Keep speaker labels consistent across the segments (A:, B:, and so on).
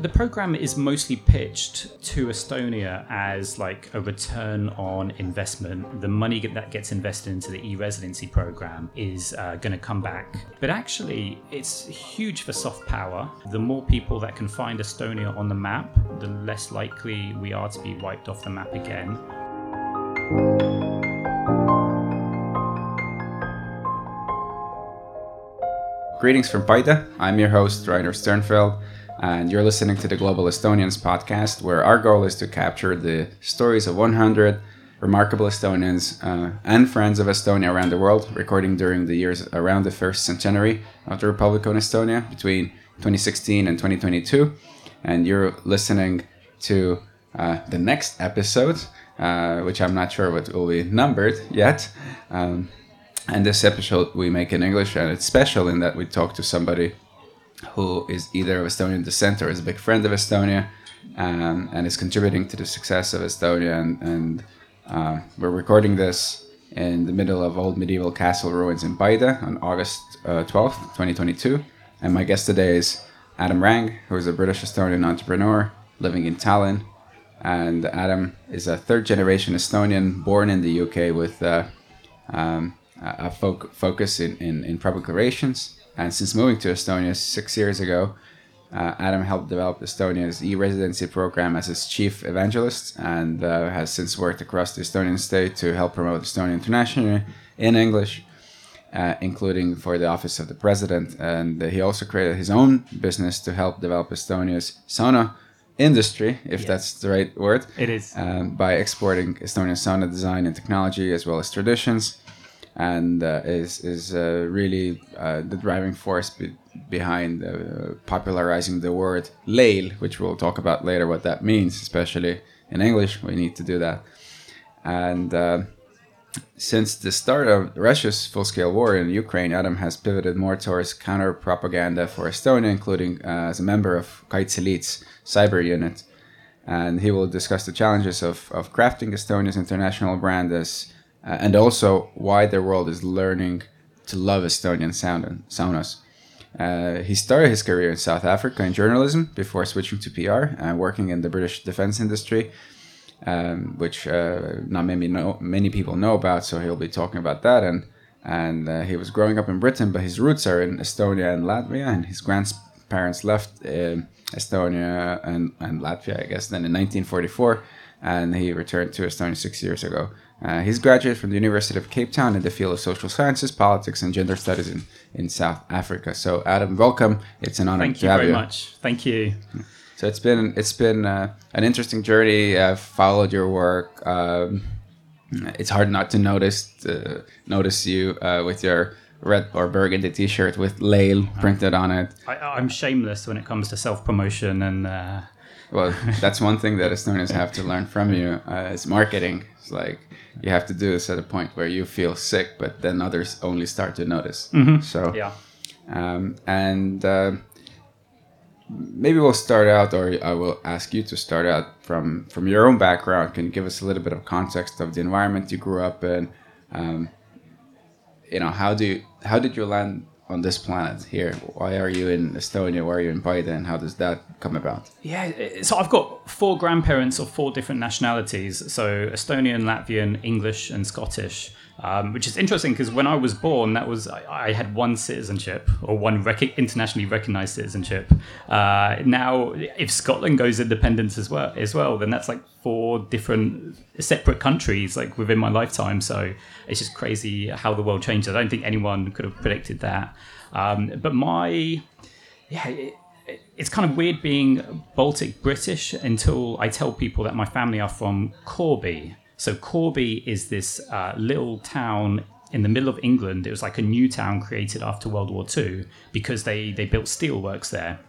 A: the program is mostly pitched to Estonia as like a return on investment. The money that gets invested into the e-residency program is uh, going to come back. But actually, it's huge for soft power. The more people that can find Estonia on the map, the less likely we are to be wiped off the map again.
B: Greetings from Paide. I'm your host, Rainer Sternfeld, and you're listening to the Global Estonians podcast, where our goal is to capture the stories of 100 remarkable Estonians uh, and friends of Estonia around the world, recording during the years around the first centenary of the Republic of Estonia between 2016 and 2022. And you're listening to uh, the next episode, uh, which I'm not sure what will be numbered yet. Um, and this episode we make in English, and it's special in that we talk to somebody who is either of Estonian descent or is a big friend of Estonia, um, and is contributing to the success of Estonia. And, and uh, we're recording this in the middle of old medieval castle ruins in Paide on August uh, 12th, 2022. And my guest today is Adam Rang, who is a British Estonian entrepreneur living in Tallinn. And Adam is a third generation Estonian born in the UK with uh, um, a fo- focus in, in, in, public relations. And since moving to Estonia six years ago, uh, Adam helped develop Estonia's e residency program as its chief evangelist and uh, has since worked across the Estonian state to help promote Estonia internationally in English, uh, including for the office of the president. And he also created his own business to help develop Estonia's sauna industry, if yes. that's the right word.
A: It is.
B: Um, by exporting Estonian sauna design and technology as well as traditions and uh, is is uh, really uh, the driving force be behind popularizing the word leil, which we'll talk about later what that means, especially in English. We need to do that. And since the start of Russia's full-scale war in Ukraine, Adam has pivoted more towards counter-propaganda for Estonia, including uh, as a member of Kaitseliit's cyber unit. And he will discuss the challenges of, of crafting Estonia's international brand as uh, and also why the world is learning to love Estonian sound saunas. Uh, he started his career in South Africa in journalism before switching to PR and working in the British defense industry, um, which uh, not many know, many people know about. So he'll be talking about that. And and uh, he was growing up in Britain, but his roots are in Estonia and Latvia. And his grandparents left uh, Estonia and, and Latvia, I guess, then in 1944, and he returned to Estonia six years ago. Uh, he's graduated from the University of Cape Town in the field of social sciences, politics, and gender studies in, in South Africa. So, Adam, welcome. It's an honor
A: Thank
B: to you have
A: you. You very much. Thank you.
B: So it's been it's been uh, an interesting journey. I've followed your work. Um, it's hard not to notice uh, notice you uh, with your red or burgundy T-shirt with Leil printed on it.
A: I, am shameless when it comes to self promotion and.
B: Well, that's one thing that Estonians have to learn from you uh, is marketing. It's like you have to do this at a point where you feel sick, but then others only start to notice.
A: Mm-hmm.
B: So
A: yeah,
B: um, and uh, maybe we'll start out, or I will ask you to start out from from your own background. Can you give us a little bit of context of the environment you grew up in? Um, you know, how do you, how did you land on this planet here? Why are you in Estonia? Why are you in Paide? And how does that come about?
A: Yeah, so I've got four grandparents of four different nationalities. So Estonian, Latvian, English, and Scottish. Um, which is interesting because when I was born, that was I, I had one citizenship or one rec- internationally recognized citizenship. Uh, now, if Scotland goes independent as well, as well, then that's like four different separate countries like within my lifetime. So it's just crazy how the world changed. I don't think anyone could have predicted that. Um, but my yeah. It, it's kind of weird being Baltic British until I tell people that my family are from Corby, so Corby is this uh, little town in the middle of England. It was like a new town created after World War II because they, they built steelworks there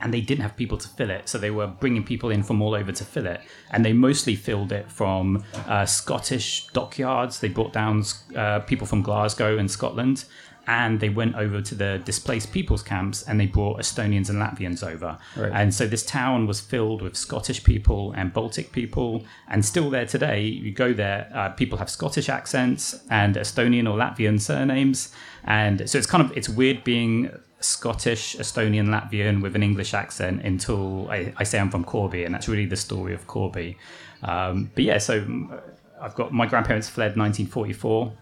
A: and they didn't have people to fill it. So they were bringing people in from all over to fill it. And they mostly filled it from uh, Scottish dockyards. They brought down uh, people from Glasgow and Scotland and they went over to the displaced people's camps and they brought Estonians and Latvians over. Right. And so this town was filled with Scottish people and Baltic people, and still there today. You go there, uh, people have Scottish accents and Estonian or Latvian surnames, and so it's kind of it's weird being Scottish, Estonian, Latvian with an English accent until I, I say I'm from Corby, and that's really the story of Corby. Um, but yeah, so uh, I've got my grandparents fled 1944,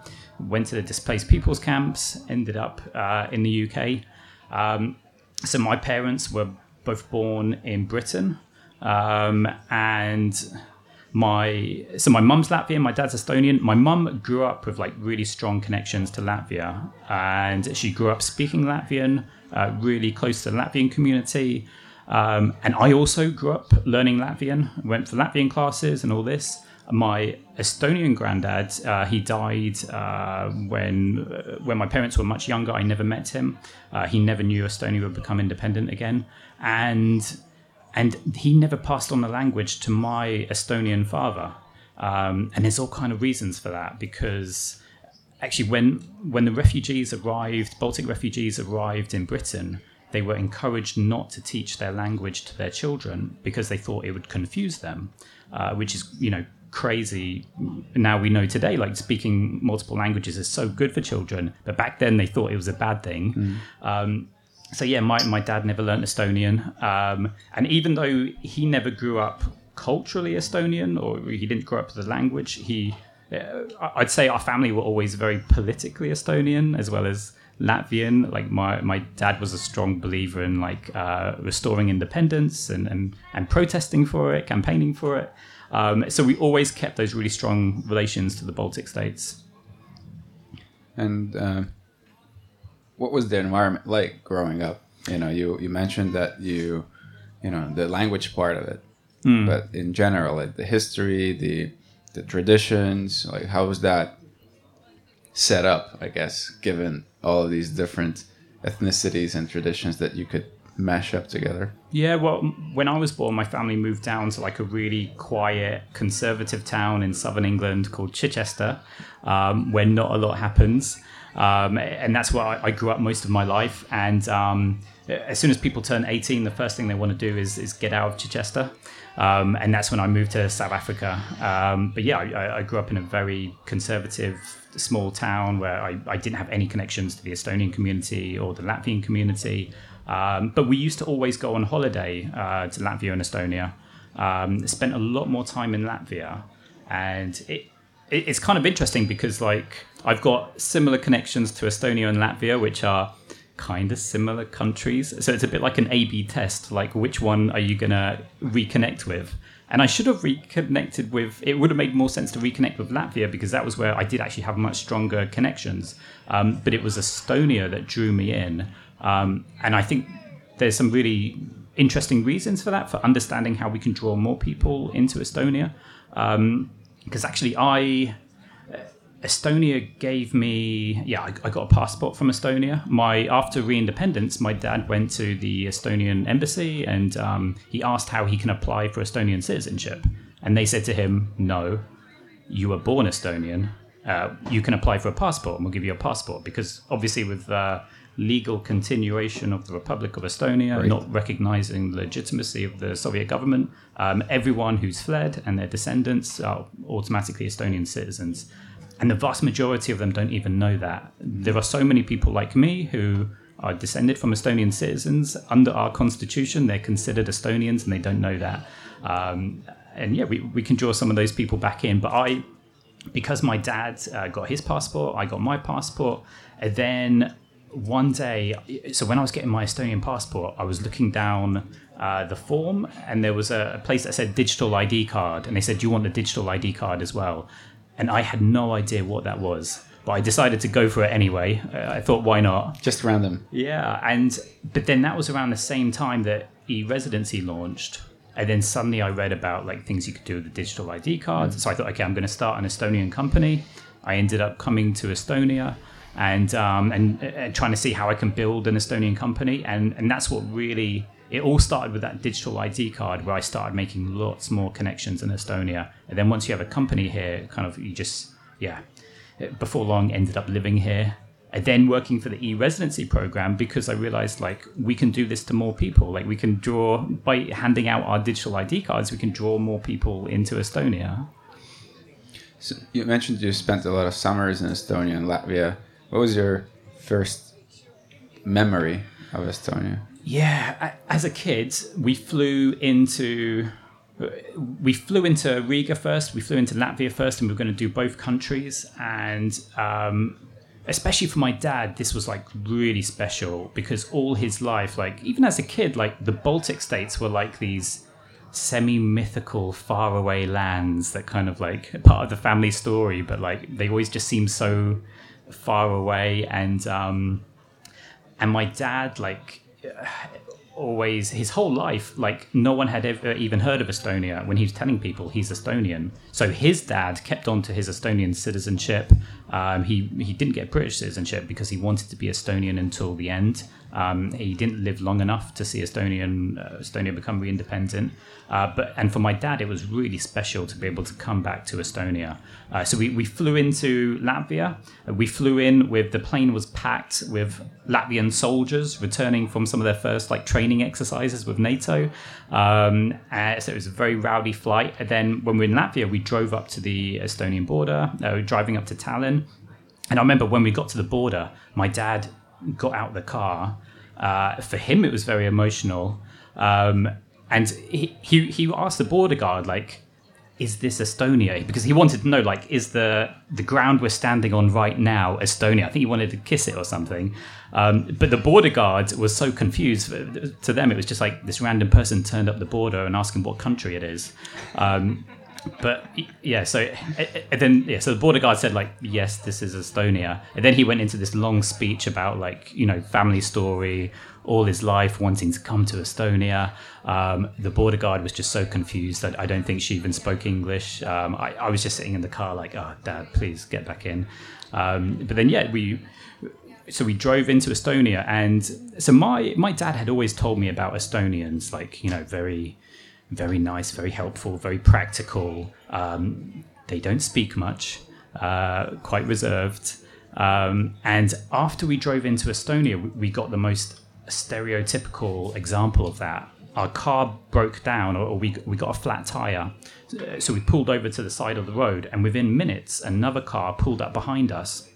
A: went to the displaced peoples camps, ended up uh, in the UK. Um, so my parents were both born in Britain, um, and my so my mum's Latvian, my dad's Estonian. My mum grew up with like really strong connections to Latvia, and she grew up speaking Latvian, uh, really close to the Latvian community. Um, and I also grew up learning Latvian, went for Latvian classes and all this. My Estonian granddad, uh, he died uh, when uh, when my parents were much younger. I never met him. Uh, he never knew Estonia would become independent again, and and he never passed on the language to my Estonian father. Um, and there's all kind of reasons for that because actually when when the refugees arrived, Baltic refugees arrived in Britain, they were encouraged not to teach their language to their children because they thought it would confuse them, uh, which is you know crazy. Now we know today, like speaking multiple languages is so good for children, but back then they thought it was a bad thing. Mm. Um, so yeah, my, my dad never learned Estonian, um, and even though he never grew up culturally Estonian or he didn't grow up with the language, he uh, I'd say our family were always very politically Estonian as well as Latvian. Like my, my dad was a strong believer in like uh, restoring independence and, and, and protesting for it, campaigning for it. Um, so we always kept those really strong relations to the Baltic states.
B: And uh, what was the environment like growing up? You know, you you mentioned that you, you know, the language part of it, mm. but in general, like the history, the the traditions, like how was that set up? I guess given all of these different ethnicities and traditions that you could mash up together.
A: Yeah, well, when I was born, my family moved down to like a really quiet, conservative town in southern England called Chichester, um, where not a lot happens. Um, and that's where I, I, grew up most of my life. And um, as soon as people turn 18, the first thing they want to do is, is get out of Chichester. Um, and that's when I moved to South Africa. Um, but yeah, I, I, grew up in a very conservative, small town where I, I, didn't have any connections to the Estonian community or the Latvian community. Um, but we used to always go on holiday uh, to Latvia and Estonia. Um, spent a lot more time in Latvia. And it, it, it's kind of interesting because, like, I've got similar connections to Estonia and Latvia, which are kind of similar countries. So it's a bit like an A B test, like which one are you going to reconnect with? And I should have reconnected with, it would have made more sense to reconnect with Latvia because that was where I did actually have much stronger connections. Um, but it was Estonia that drew me in. Um, and I think there's some really interesting reasons for that, for understanding how we can draw more people into Estonia. Because um, actually, I Estonia gave me, yeah, I, I, got a passport from Estonia. My after re-independence, my dad went to the Estonian embassy and um, he asked how he can apply for Estonian citizenship, and they said to him, "No, you were born Estonian. Uh, you can apply for a passport, and we'll give you a passport." Because obviously, with uh, legal continuation of the Republic of Estonia, right. not recognizing the legitimacy of the Soviet government, um, everyone who's fled and their descendants are automatically Estonian citizens. And the vast majority of them don't even know that. There are so many people like me who are descended from Estonian citizens. Under our constitution, they're considered Estonians and they don't know that. Um, and yeah, we, we can draw some of those people back in. But I, because my dad uh, got his passport, I got my passport. And then one day, so when I was getting my Estonian passport, I was looking down uh, the form and there was a, a place that said digital ID card. And they said, Do you want the digital ID card as well? and I had no idea what that was. But I decided to go for it anyway. I thought, why not?
B: Just random.
A: Yeah, and but then that was around the same time that e-residency launched, and then suddenly I read about like things you could do with the digital ID cards. Mm. So I thought, okay, I'm going to start an Estonian company. I ended up coming to Estonia and um, and, and trying to see how I can build an Estonian company, and and that's what really it all started with that digital ID card where I started making lots more connections in Estonia. And then once you have a company here, kind of you just, yeah, before long ended up living here. And then working for the e-residency program because I realized like we can do this to more people. Like we can draw by handing out our digital ID cards, we can draw more people into Estonia.
B: So you mentioned you spent a lot of summers in Estonia and Latvia. What was your first memory of Estonia?
A: Yeah, as a kid, we flew into we flew into Riga first. We flew into Latvia first, and we were going to do both countries. And um, especially for my dad, this was like really special because all his life, like even as a kid, like the Baltic states were like these semi-mythical faraway lands that kind of like part of the family story but like they always just seem so far away and um and my dad like always his whole life like no one had ever even heard of estonia when he was telling people he's estonian. So his dad kept on to his estonian citizenship. Um, he he didn't get british citizenship because he wanted to be estonian until the end um, he didn't live long enough to see Estonian uh, Estonia become re-independent. Uh, but and for my dad, it was really special to be able to come back to Estonia. Uh, so we, we flew into Latvia. We flew in with the plane was packed with Latvian soldiers returning from some of their first like training exercises with NATO. Um, uh, so it was a very rowdy flight. And then when we were in Latvia, we drove up to the Estonian border, uh, driving up to Tallinn. And I remember when we got to the border, my dad got out the car. Uh, for him, it was very emotional, um, and he, he he asked the border guard like, "Is this Estonia?" Because he wanted to know like, "Is the the ground we're standing on right now Estonia?" I think he wanted to kiss it or something. Um, but the border guard was so confused. To them, it was just like this random person turned up the border and asked asking what country it is. Um, but yeah, so then yeah, so the border guard said like, yes, this is Estonia, and then he went into this long speech about like you know family story, all his life wanting to come to Estonia. Um, the border guard was just so confused that I don't think she even spoke English. Um, I, I, was just sitting in the car like, oh, dad, please get back in. Um, but then yeah, we so we drove into Estonia, and so my my dad had always told me about Estonians, like you know very very nice, very helpful, very practical. Um, they don't speak much, uh, quite reserved. Um, and after we drove into Estonia, we got the most stereotypical example of that. Our car broke down, or we, we got a flat tire. So we pulled over to the side of the road, and within minutes, another car pulled up behind us.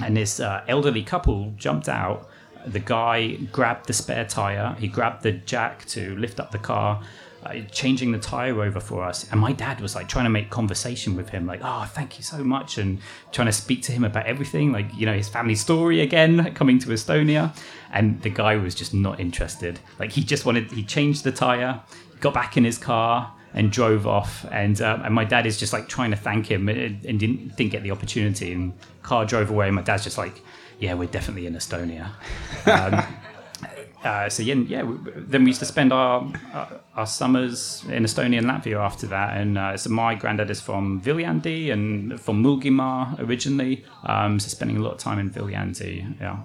A: And this uh, elderly couple jumped out. The guy grabbed the spare tire, he grabbed the jack to lift up the car uh, changing the tire over for us. And my dad was like trying to make conversation with him, like, oh, thank you so much, and trying to speak to him about everything, like, you know, his family story again, coming to Estonia. And the guy was just not interested. Like, he just wanted, he changed the tire, got back in his car, and drove off. And um, and my dad is just like trying to thank him and, and didn't didn't get the opportunity. And car drove away. And my dad's just like, yeah, we're definitely in Estonia. Um, uh, so yeah, yeah. Then we used to spend our uh, our summers in Estonia and Latvia after that. And uh, so my granddad is from Viljandi and from Mulgimaa originally. Um, so spending a lot of time in Viljandi. Yeah.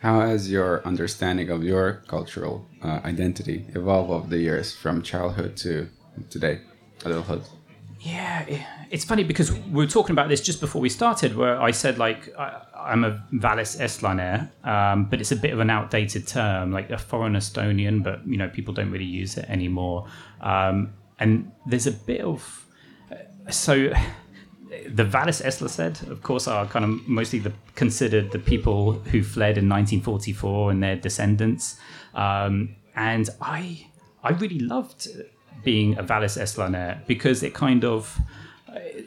B: How has your understanding of your cultural uh, identity evolved over the years, from childhood to today, adulthood?
A: Yeah, it's funny because we were talking about this just before we started, where I said like I, am a Valis Estlane, um, but it's a bit of an outdated term, like a foreign Estonian, but you know people don't really use it anymore. Um, and there's a bit of so the Valis Eslased, of course, are kind of mostly the considered the people who fled in 1944 and their descendants. Um, and I I really loved being a Valis Estlane because it kind of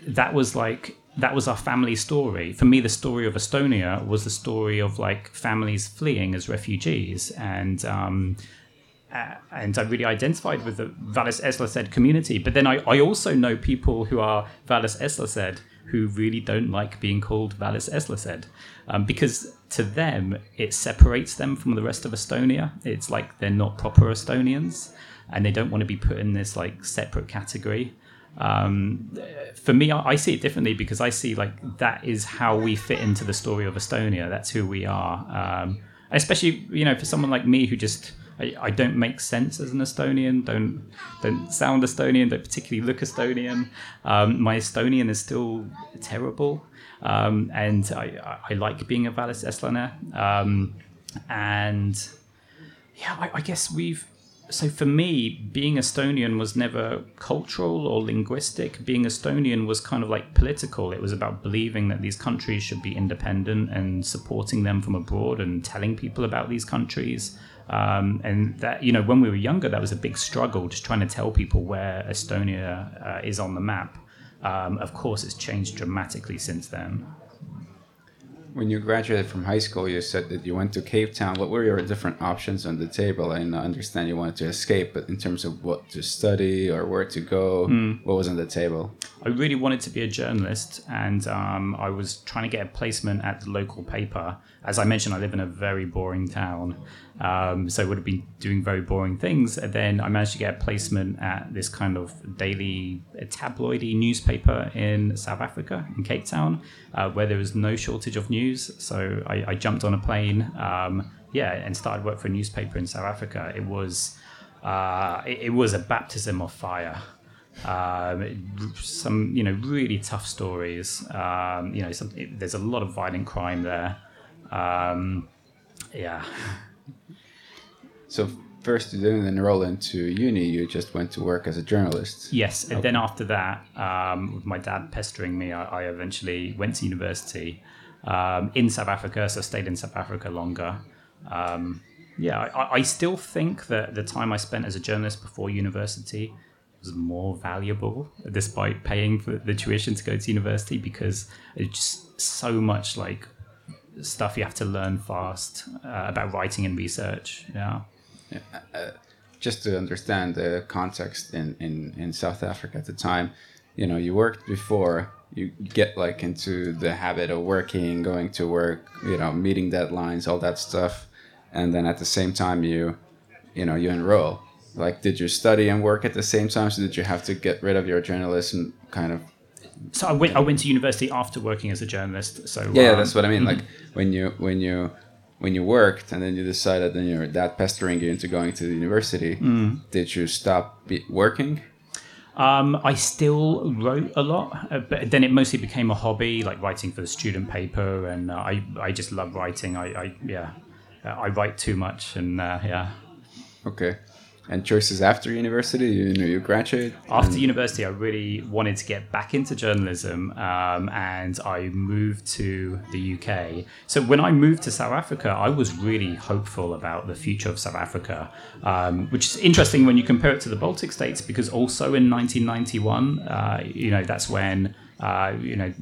A: that was like that was our family story. For me, the story of Estonia was the story of like families fleeing as refugees, and um, and I really identified with the Valis Eslased community. But then I, I also know people who are Valis Eslased who really don't like being called Valis Eslased um, because to them it separates them from the rest of Estonia. It's like they're not proper Estonians and they don't want to be put in this like separate category. Um, for me, I, I see it differently because I see like that is how we fit into the story of Estonia. That's who we are. Um, especially, you know, for someone like me who just I, I, don't make sense as an Estonian, don't don't sound Estonian, don't particularly look Estonian. Um, my Estonian is still terrible, um, and I, I, like being a Valis Estlane. Um, and yeah, I, I, guess we've so for me, being Estonian was never cultural or linguistic. Being Estonian was kind of like political. It was about believing that these countries should be independent and supporting them from abroad and telling people about these countries. Um, and that, you know, when we were younger, that was a big struggle, just trying to tell people where Estonia uh, is on the map. Um, of course, it's changed dramatically since then.
B: When you graduated from high school, you said that you went to Cape Town. What were your different options on the table? I understand you wanted to escape, but in terms of what to study or where to go, mm. what was on the table?
A: I really wanted to be a journalist, and um, I was trying to get a placement at the local paper. As I mentioned, I live in a very boring town, um, so I would have been doing very boring things. And then I managed to get a placement at this kind of daily tabloidy newspaper in South Africa, in Cape Town, uh, where there was no shortage of news. So I, I jumped on a plane, um, yeah, and started work for a newspaper in South Africa. It was uh, it, it was a baptism of fire. Um, some you know really tough stories. Um, you know, some, it, there's a lot of violent crime there. Um, yeah.
B: So first, you didn't enroll into uni. You just went to work as a journalist.
A: Yes, and okay. then after that, um, with my dad pestering me, I, I eventually went to university um, in South Africa. So stayed in South Africa longer. Um, yeah, I, I still think that the time I spent as a journalist before university was more valuable despite paying for the tuition to go to university because it's just so much like stuff you have to learn fast uh, about writing and research yeah,
B: uh, just to understand the context in, in, in south africa at the time you know you worked before you get like into the habit of working going to work you know meeting deadlines all that stuff and then at the same time you you know you enroll. Like did you study and work at the same time so did you have to get rid of your journalism kind of
A: so i went i went to university after working as a journalist so
B: yeah um, that's what i mean mm-hmm. like when you when you when you worked and then you decided then your dad pestering you into going to the university mm. did you stop working
A: um, I still wrote a lot, uh, but then it mostly became a hobby, like writing for the student paper, and uh, I I just love writing. I, I yeah, uh, I write too much, and uh, yeah.
B: Okay and choices after university you know you graduate
A: after university i really wanted to get back into journalism um, and i moved to the uk so when i moved to south africa i was really hopeful about the future of south africa um, which is interesting when you compare it to the baltic states because also in 1991 uh, you know that's when uh, you know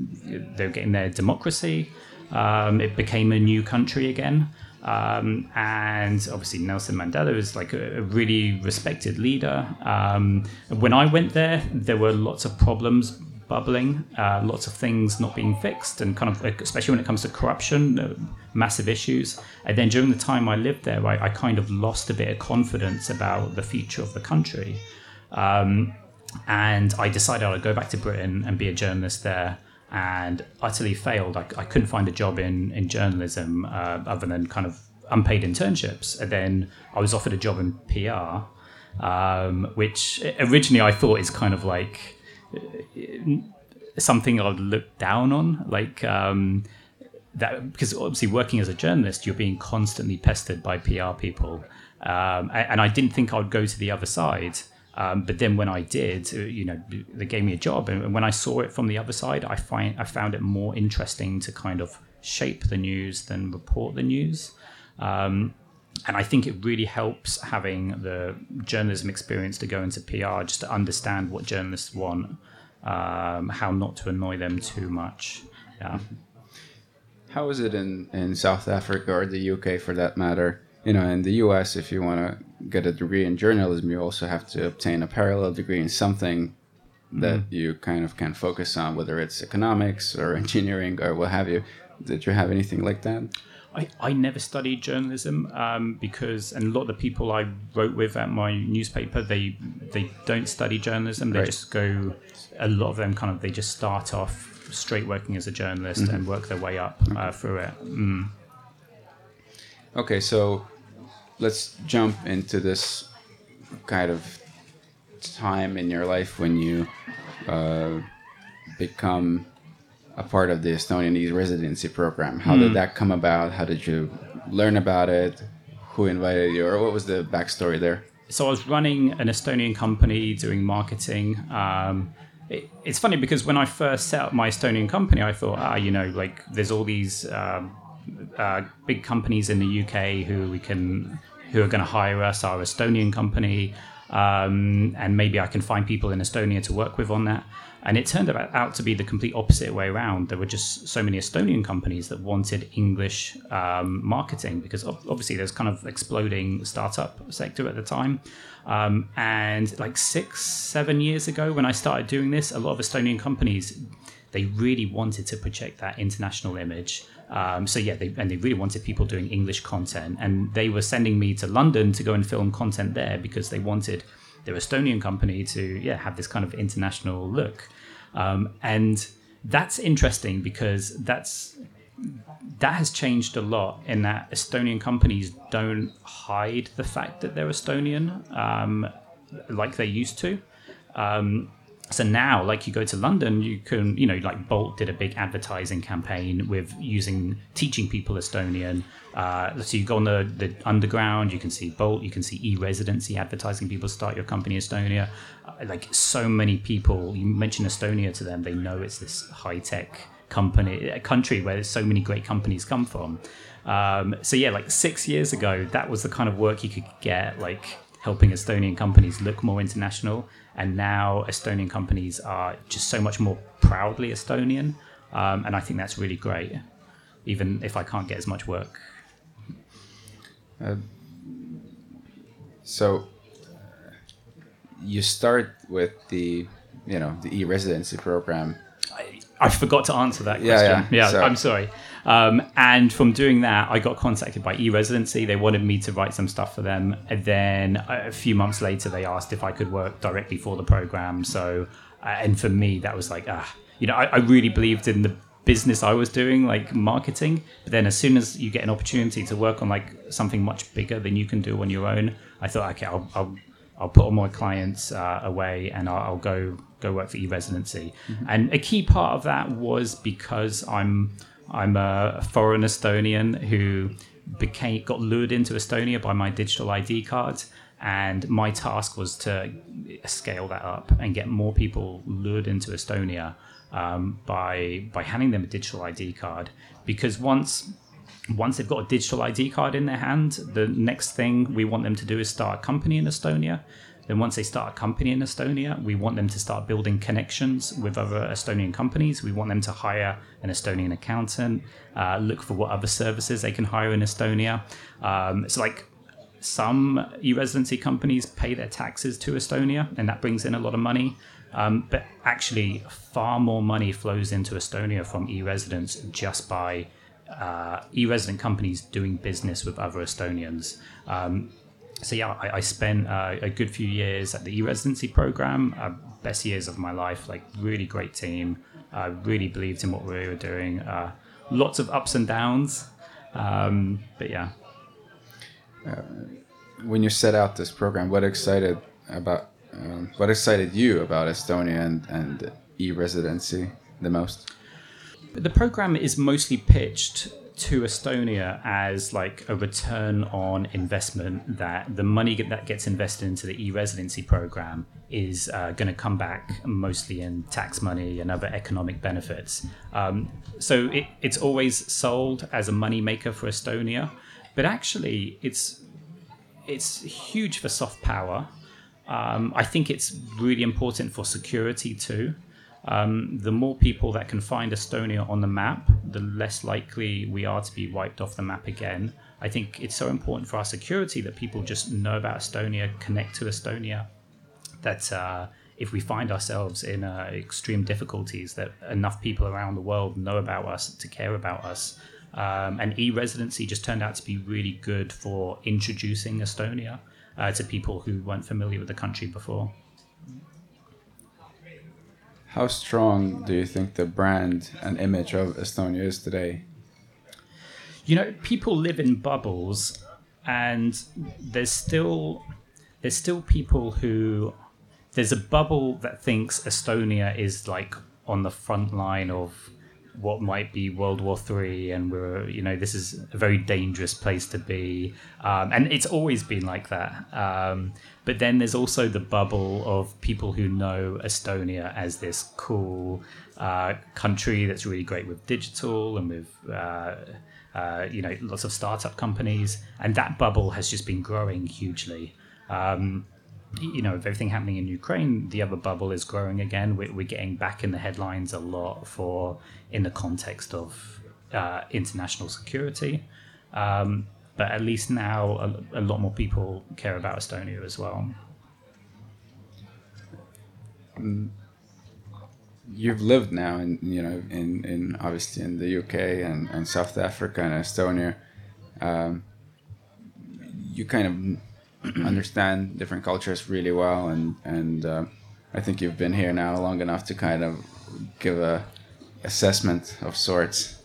A: they were getting their democracy um, it became a new country again um, and obviously Nelson Mandela is like a, a really respected leader. Um, when I went there, there were lots of problems bubbling, uh, lots of things not being fixed, and kind of especially when it comes to corruption, uh, massive issues. And then during the time I lived there, I, I, kind of lost a bit of confidence about the future of the country. Um, and I decided I'd go back to Britain and be a journalist there and utterly failed. I, I couldn't find a job in in journalism uh, other than kind of unpaid internships. And then I was offered a job in PR, um, which originally I thought is kind of like uh, something I'd look down on, like. Um, that because obviously working as a journalist, you're being constantly pestered by PR people, um, and, and I didn't think I'd go to the other side. Um, but then when I did, uh, you know, they gave me a job, and when I saw it from the other side, I find I found it more interesting to kind of shape the news than report the news. Um, and I think it really helps having the journalism experience to go into PR, just to understand what journalists want, um, how not to annoy them too much. Yeah.
B: How is it in, in South Africa or the UK for that matter? You know, in the US, if you want to get a degree in journalism, you also have to obtain a parallel degree in something that mm. you kind of can focus on, whether it's economics or engineering or what have you. Did you have anything like that?
A: I, I never studied journalism um, because, and a lot of the people I wrote with at my newspaper, they they don't study journalism. They right. just go. A lot of them kind of they just start off straight working as a journalist mm-hmm. and work their way up uh, through it. Mm.
B: Okay, so let's jump into this kind of time in your life when you uh, become a part of the Estonian E residency program. How mm. did hmm. that come about? How did you learn about it? Who invited you, or what was the backstory there?
A: so I was running an Estonian company doing marketing. Um, it, it's funny because when I first set up my Estonian company, I thought, ah, you know, like there's all these um, uh, big companies in the UK who we can, who are going to hire us, our Estonian company, um, and maybe I can find people in Estonia to work with on that. And it turned out to be the complete opposite way around. There were just so many Estonian companies that wanted English um, marketing because obviously there's kind of exploding startup sector at the time. Um, and like six, seven years ago, when I started doing this, a lot of Estonian companies they really wanted to project that international image. Um, so yeah, they, and they really wanted people doing English content, and they were sending me to London to go and film content there because they wanted their Estonian company to yeah have this kind of international look, um, and that's interesting because that's that has changed a lot in that Estonian companies don't hide the fact that they're Estonian um, like they used to. Um, so now like you go to london you can you know like bolt did a big advertising campaign with using teaching people estonian. Uh, so you go on the, the underground you can see bolt you can see e-residency advertising people start your company estonia. Uh, like so many people you mention estonia to them they know it's this high-tech company a country where so many great companies come from. Um, so yeah like six years ago that was the kind of work you could get like helping estonian companies look more international and now Estonian companies are just so much more proudly Estonian, um, and I think that's really great, even if I can't get as much work. Uh,
B: so you start with the you know the e-residency program.
A: I, I forgot to answer that question. Yeah, yeah. yeah so, I'm sorry. Um, and from doing that, I got contacted by eResidency. They wanted me to write some stuff for them. And then a few months later, they asked if I could work directly for the program. So, uh, and for me, that was like, ah, you know, I, I really believed in the business I was doing, like marketing. But then as soon as you get an opportunity to work on like something much bigger than you can do on your own, I thought, okay, I'll, I'll, I'll put all my clients uh, away and I'll, I'll, go go work for eResidency. Mm-hmm. And a key part of that was because I'm I'm a foreign Estonian who became got lured into Estonia by my digital ID card, and my task was to scale that up and get more people lured into Estonia um, by by handing them a digital ID card. Because once once they've got a digital ID card in their hand, the next thing we want them to do is start a company in Estonia. Then once they start a company in Estonia, we want them to start building connections with other Estonian companies. We want them to hire an Estonian accountant, uh, look for what other services they can hire in Estonia. Um, it's like some e-residency companies pay their taxes to Estonia, and that brings in a lot of money. Um, but actually, far more money flows into Estonia from e-residents just by uh, e-resident companies doing business with other Estonians. Um, so yeah, I, I spent uh, a good few years at the e-residency program. Uh, best years of my life. Like really great team. I really believed in what we were doing. Uh, lots of ups and downs, um, but yeah.
B: Uh, when you set out this program, what excited about um, what excited you about Estonia and, and e-residency the most?
A: The program is mostly pitched to Estonia as like a return on investment that the money that gets invested into the e-residency program is uh, going to come back mostly in tax money and other economic benefits. Um, so it, it's always sold as a money maker for Estonia, but actually it's it's huge for soft power. Um, I think it's really important for security too. Um, the more people that can find Estonia on the map, the less likely we are to be wiped off the map again. I think it's so important for our security that people just know about Estonia, connect to Estonia, that uh, if we find ourselves in uh, extreme difficulties, that enough people around the world know about us to care about us. Um, and e-residency just turned out to be really good for introducing Estonia uh, to people who weren't familiar with the country before.
B: How strong do you think the brand and image of Estonia is today?
A: You know, people live in bubbles, and there's still there's still people who there's a bubble that thinks Estonia is like on the front line of what might be World War Three, and we're you know this is a very dangerous place to be, um, and it's always been like that. Um, but then there's also the bubble of people who know Estonia as this cool uh, country that's really great with digital and with. Uh, uh, you know, lots of startup companies, and that bubble has just been growing hugely. Um, you know, with everything happening in Ukraine, the other bubble is growing again. We're, we're getting back in the headlines a lot for in the context of uh, international security. Um, but at least now, a, a, lot more people care about Estonia as well.
B: You've lived now, in you know, in, in obviously in the UK and, and South Africa and Estonia. Um, you kind of understand different cultures really well, and and uh, I think you've been here now long enough to kind of give a assessment of sorts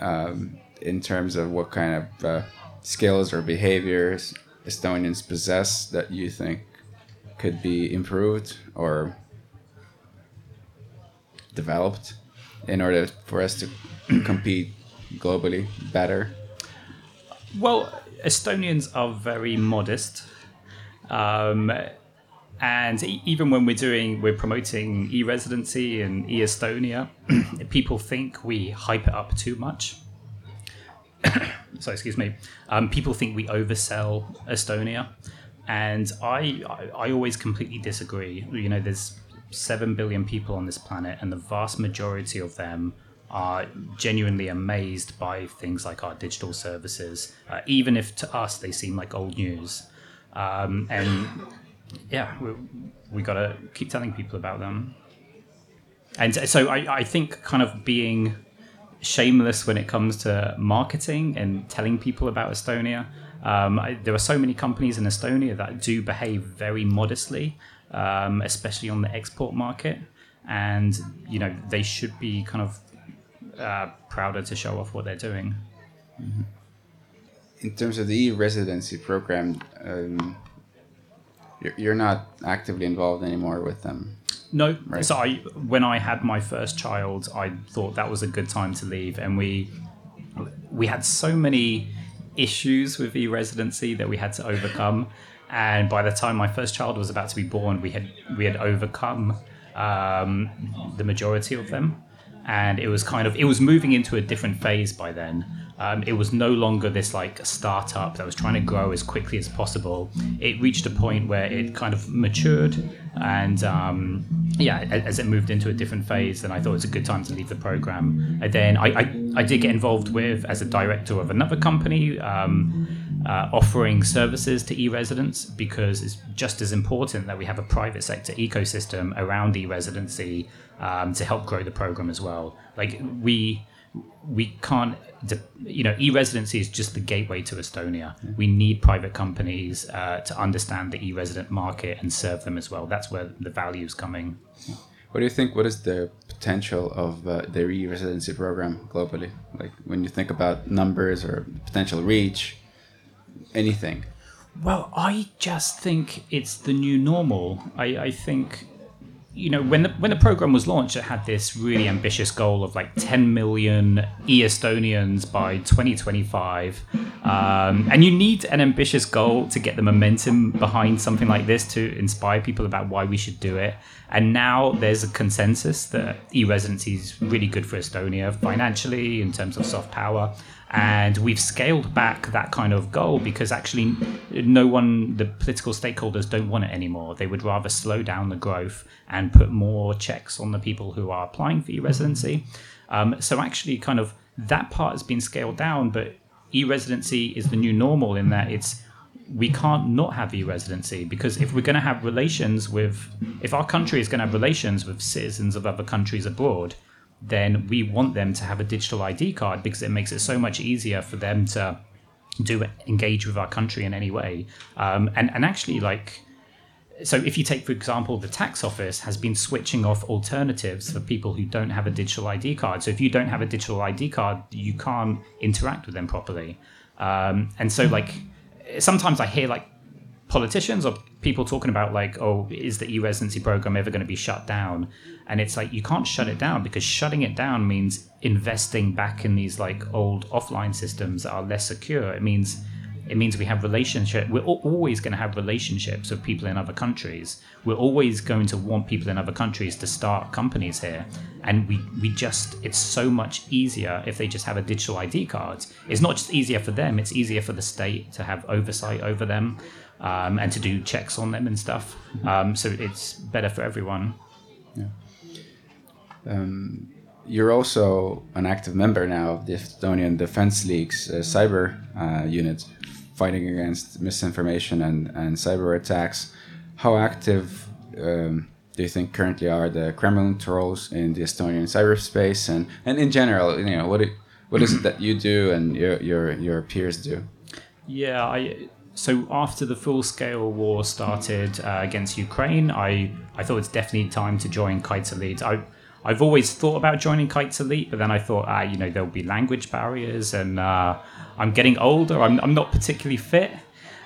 B: um, in terms of what kind of uh, skills or behaviors Estonians possess that you think could be improved or developed in order for us to compete globally better?
A: Well, Estonians are very modest. Um, and even when we're doing, we're promoting e residency and e Estonia, people think we hype it up too much. so, excuse me. Um, people think we oversell Estonia. And I, I, I always completely disagree. You know, there's 7 billion people on this planet, and the vast majority of them are genuinely amazed by things like our digital services, uh, even if to us they seem like old news. Um, and yeah, we, we got to keep telling people about them. And so I, I think kind of being shameless when it comes to marketing and telling people about Estonia. Um, I, there are so many companies in Estonia that do behave very modestly, um, especially on the export market. And, you know, they should be kind of uh, prouder to show off what they're doing. Mm-hmm.
B: In terms of the e-residency program, um, you're not actively involved anymore with them.
A: No. Right. So I, when I had my first child, I thought that was a good time to leave, and we we had so many issues with e-residency that we had to overcome. And by the time my first child was about to be born, we had we had overcome um, the majority of them and it was kind of it was moving into a different phase by then. Um, it was no longer this like a startup that was trying to grow as quickly as possible. It reached a point where it kind of matured, and um, yeah, as it moved into a different phase, then I thought it was a good time to leave the program. And then I, I, I did get involved with as a director of another company. Um, uh, offering services to e-residents because it's just as important that we have a private sector ecosystem around e-residency um, to help grow the program as well. Like we we can't you know e-residency is just the gateway to estonia. Yeah. we need private companies uh, to understand the e-resident market and serve them as well. That's where the value is coming.
B: What do you think what is the potential of uh, the e-residency program globally? Like when you think about numbers or potential reach anything?
A: Well i just think it's the new normal. I, I think you know, when the, when the program was launched, it had this really ambitious goal of like 10 million e-Estonians by 2025. Um, and you need an ambitious goal to get the momentum behind something like this to inspire people about why we should do it. And now there's a consensus that e-residency is really good for Estonia financially in terms of soft power and we've scaled back that kind of goal because actually no one the political stakeholders don't want it anymore. They would rather slow down the growth and put more checks on the people who are applying for e-residency. Um, so actually kind of that part has been scaled down but e-residency is the new normal in that it's we can't not have e-residency because if we're going to have relations with if our country is going to have relations with citizens of other countries abroad then we want them to have a digital ID card because it makes it so much easier for them to do engage with our country in any way. Um, and and actually, like, so if you take for example, the tax office has been switching off alternatives for people who don't have a digital ID card. So if you don't have a digital ID card, you can't interact with them properly. Um, and so like sometimes I hear like politicians or people talking about like, oh, is the e-residency program ever going to be shut down? And it's like you can't shut it down because shutting it down means investing back in these like old offline systems that are less secure. It means it means we have relationship. We're always going to have relationships with people in other countries. We're always going to want people in other countries to start companies here, and we we just it's so much easier if they just have a digital ID card. It's not just easier for them; it's easier for the state to have oversight over them um, and to do checks on them and stuff. Um, so it's better for everyone.
B: Yeah. Um, you're also an active member now of the Estonian Defense League's uh, cyber uh, unit, fighting against misinformation and, and cyber attacks. How active um, do you think currently are the Kremlin trolls in the Estonian cyberspace, and, and in general, you know, what it, what is it that you do and your your your peers do?
A: Yeah, I so after the full scale war started uh, against Ukraine, I I thought it's definitely time to join Kaitseliit. I I've always thought about joining Kaitseliit, but then I thought, ah, you know, there'll be language barriers, and uh, I'm getting older. I'm I'm not particularly fit.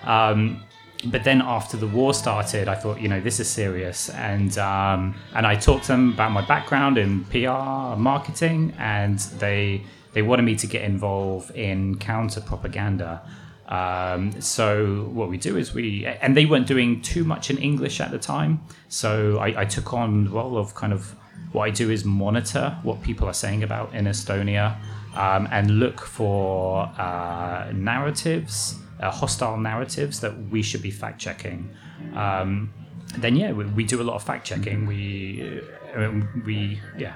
A: Um, but then after the war started, I thought, you know, this is serious, and um, and I talked to them about my background in PR marketing, and they they wanted me to get involved in counter propaganda. Um, so what we do is we, and they weren't doing too much in English at the time. So I, I, took on the role of kind of what I do is monitor what people are saying about in Estonia um, and look for uh, narratives, uh, hostile narratives that we should be fact checking. Um, then yeah, we, we, do a lot of fact checking. We uh, we yeah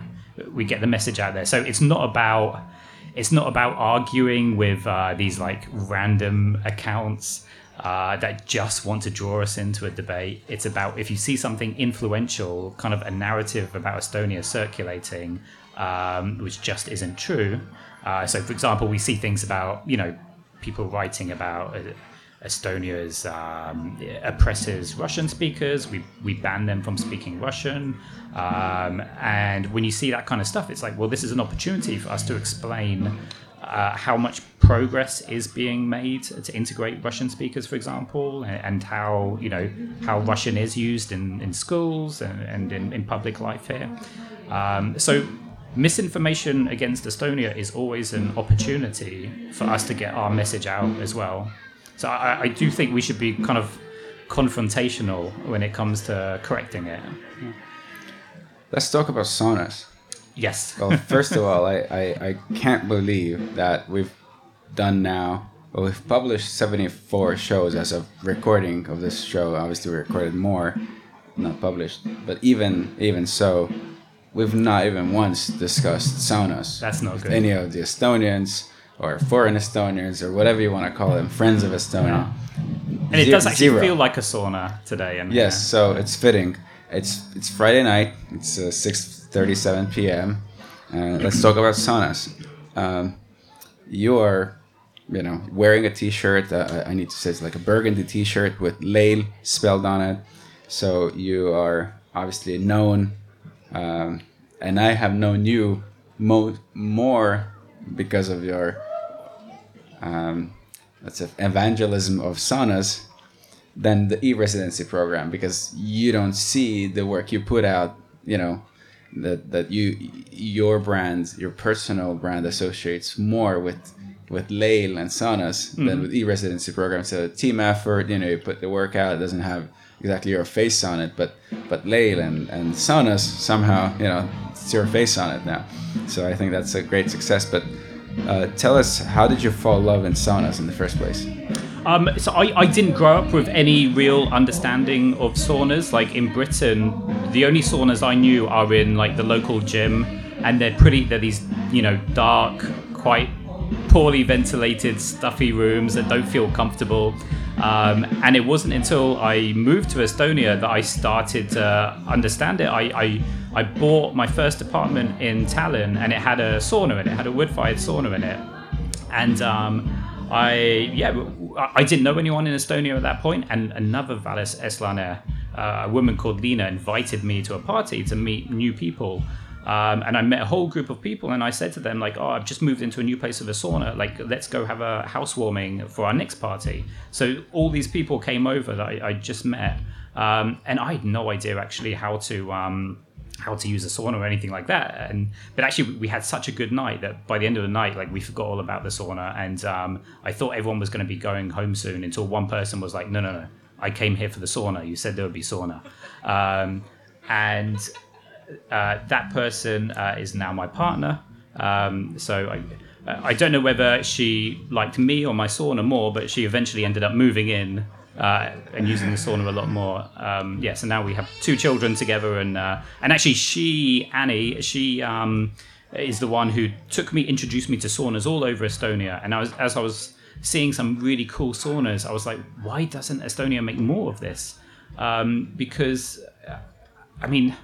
A: we get the message out there. So it's not about it's not about arguing with uh, these like random accounts uh, that just want to draw us into a debate. It's about if you see something influential, kind of a narrative about Estonia circulating, um, which just isn't true. Uh, so, for example, we see things about you know people writing about uh, Estonia's um, oppresses Russian speakers. We, we ban them from speaking Russian. Um, and when you see that kind of stuff, it's like, well, this is an opportunity for us to explain uh, how much progress is being made to integrate Russian speakers, for example, and, how you know how Russian is used in, in schools and, and in, in public life here. Um, so misinformation against Estonia is always an opportunity for us to get our message out as well. So I, I do think we should be kind of confrontational when it comes to correcting it.
B: Let's talk about saunas.
A: Yes.
B: well, first of all, I, I, I can't believe that we've done now, well, we've published 74 shows as of recording of this show. Obviously, we recorded more, not published. But even even so, we've not even once discussed saunas.
A: That's not good.
B: Any of the Estonians or foreign Estonians or whatever you want to call them, friends of Estonia.
A: And it does actually zero. feel like a sauna today.
B: And yes, yeah. so it's fitting. It's it's Friday night. It's uh, six thirty seven p.m. Uh, let's talk about saunas. Um, you are, you know, wearing a T-shirt. Uh, I need to say it's like a burgundy T-shirt with Leil spelled on it. So you are obviously known, um, and I have known you mo- more because of your um, let's say evangelism of saunas than the e-residency program because you don't see the work you put out you know that that you your brand your personal brand associates more with with Leil and saunas mm-hmm. than with e-residency programs so team effort you know you put the work out it doesn't have exactly your face on it but but Leil and and saunas somehow you know your face on it now so I think that's a great success but uh, tell us, how did you fall in love in saunas in the first place?
A: Um, so I, I didn't grow up with any real understanding of saunas. Like in Britain, the only saunas I knew are in like the local gym, and they're pretty. They're these you know dark, quite poorly ventilated, stuffy rooms that don't feel comfortable. Um, and it wasn't until I moved to Estonia that I started to understand it. I, I, I bought my first apartment in Tallinn and it had a sauna in it, it had a wood fired sauna in it. And um, I, yeah, I didn't know anyone in Estonia at that point, and another väliseestlane, uh, a woman called Lena, invited me to a party to meet new people. Um, and I met a whole group of people, and I said to them, like, "Oh, I've just moved into a new place with a sauna. Like, let's go have a housewarming for our next party." So all these people came over that I, I just met, um, and I had no idea actually how to um, how to use a sauna or anything like that. And but actually, we had such a good night that by the end of the night, like we forgot all about the sauna, and um, I thought everyone was going to be going home soon until one person was like, "No, no, no, I came here for the sauna. You said there would be sauna," um, and that person uh, is now my partner. Um, so I. I don't know whether she liked me or my sauna more, but she eventually ended up moving in uh, and using the sauna a lot more. Um, yeah, so now we have two children together, and uh, and actually, she Annie, she um, is the one who took me, introduced me to saunas all over Estonia, and I was as I was seeing some really cool saunas, I was like, why doesn't Estonia make more of this? Um, because, I mean.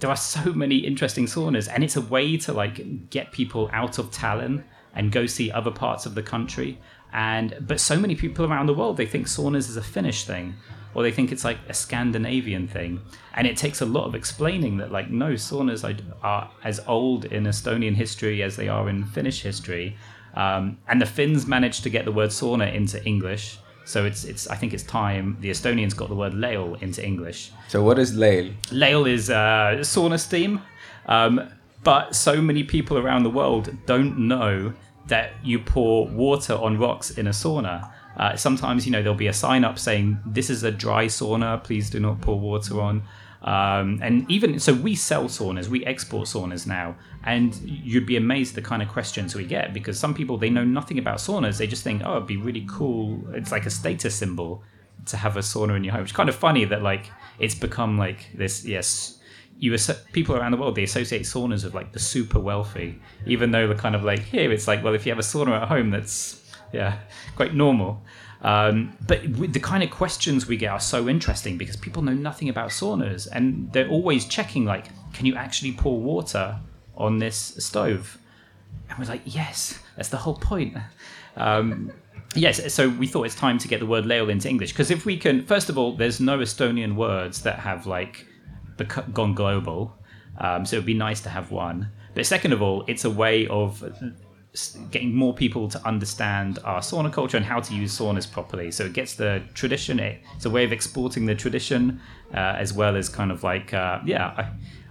A: There are so many interesting saunas, and it's a way to like get people out of Tallinn and go see other parts of the country. And but so many people around the world they think saunas is a Finnish thing, or they think it's like a Scandinavian thing, and it takes a lot of explaining that like no saunas are as old in Estonian history as they are in Finnish history, um, and the Finns managed to get the word sauna into English. So it's it's I think it's time the Estonians got the word leil into English.
B: So what is leil?
A: Leil is uh, sauna steam, um, but so many people around the world don't know that you pour water on rocks in a sauna. Uh, sometimes, you know, there'll be a sign up saying, This is a dry sauna, please do not pour water on. Um, and even so, we sell saunas, we export saunas now, and you'd be amazed the kind of questions we get because some people they know nothing about saunas. They just think, oh, it'd be really cool. It's like a status symbol to have a sauna in your home. It's kind of funny that like it's become like this, yes, you people around the world they associate saunas with like the super wealthy, even though the kind of like here it's like well if you have a sauna at home that's yeah quite normal. Um, but the kind of questions we get are so interesting because people know nothing about saunas and they're always checking like can you actually pour water on this stove? And we're like yes, that's the whole point. Um, yes, so we thought it's time to get the word leil into English because if we can, first of all, there's no Estonian words that have like gone global. Um, so it would be nice to have one. But second of all, it's a way of getting more people to understand our sauna culture and how to use saunas properly. So it gets the tradition. It's a way of exporting the tradition, uh, as well as kind of like uh, yeah. I,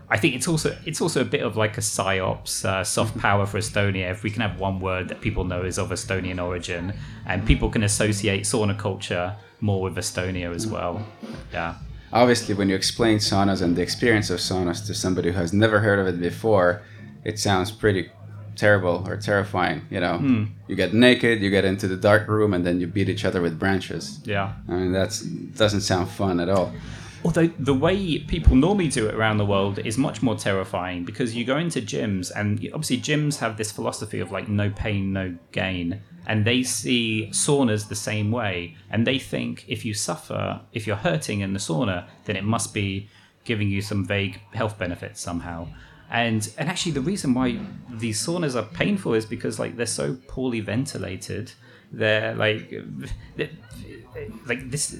A: I, think it's also it's also a bit of like a psyops, uh, soft mm-hmm. power for Estonia. If we can have one word that people know is of Estonian origin, and people can associate sauna culture more with Estonia as well. Yeah
B: obviously when you explain saunas and the experience of saunas to somebody who has never heard of it before it sounds pretty terrible or terrifying you know? Mm. you get naked you get into the dark room and then you beat each other with branches.
A: Yeah.
B: I mean that's doesn't sound fun at all.
A: Although the way people normally do it around the world is much more terrifying because you go into gyms and obviously gyms have this philosophy of like no pain no gain. And they see saunas the same way. And they think if you suffer if you're hurting in the sauna then it must be giving you some vague health benefits somehow and and actually the reason why these saunas are painful is because like they're so poorly ventilated. They're like they're, like this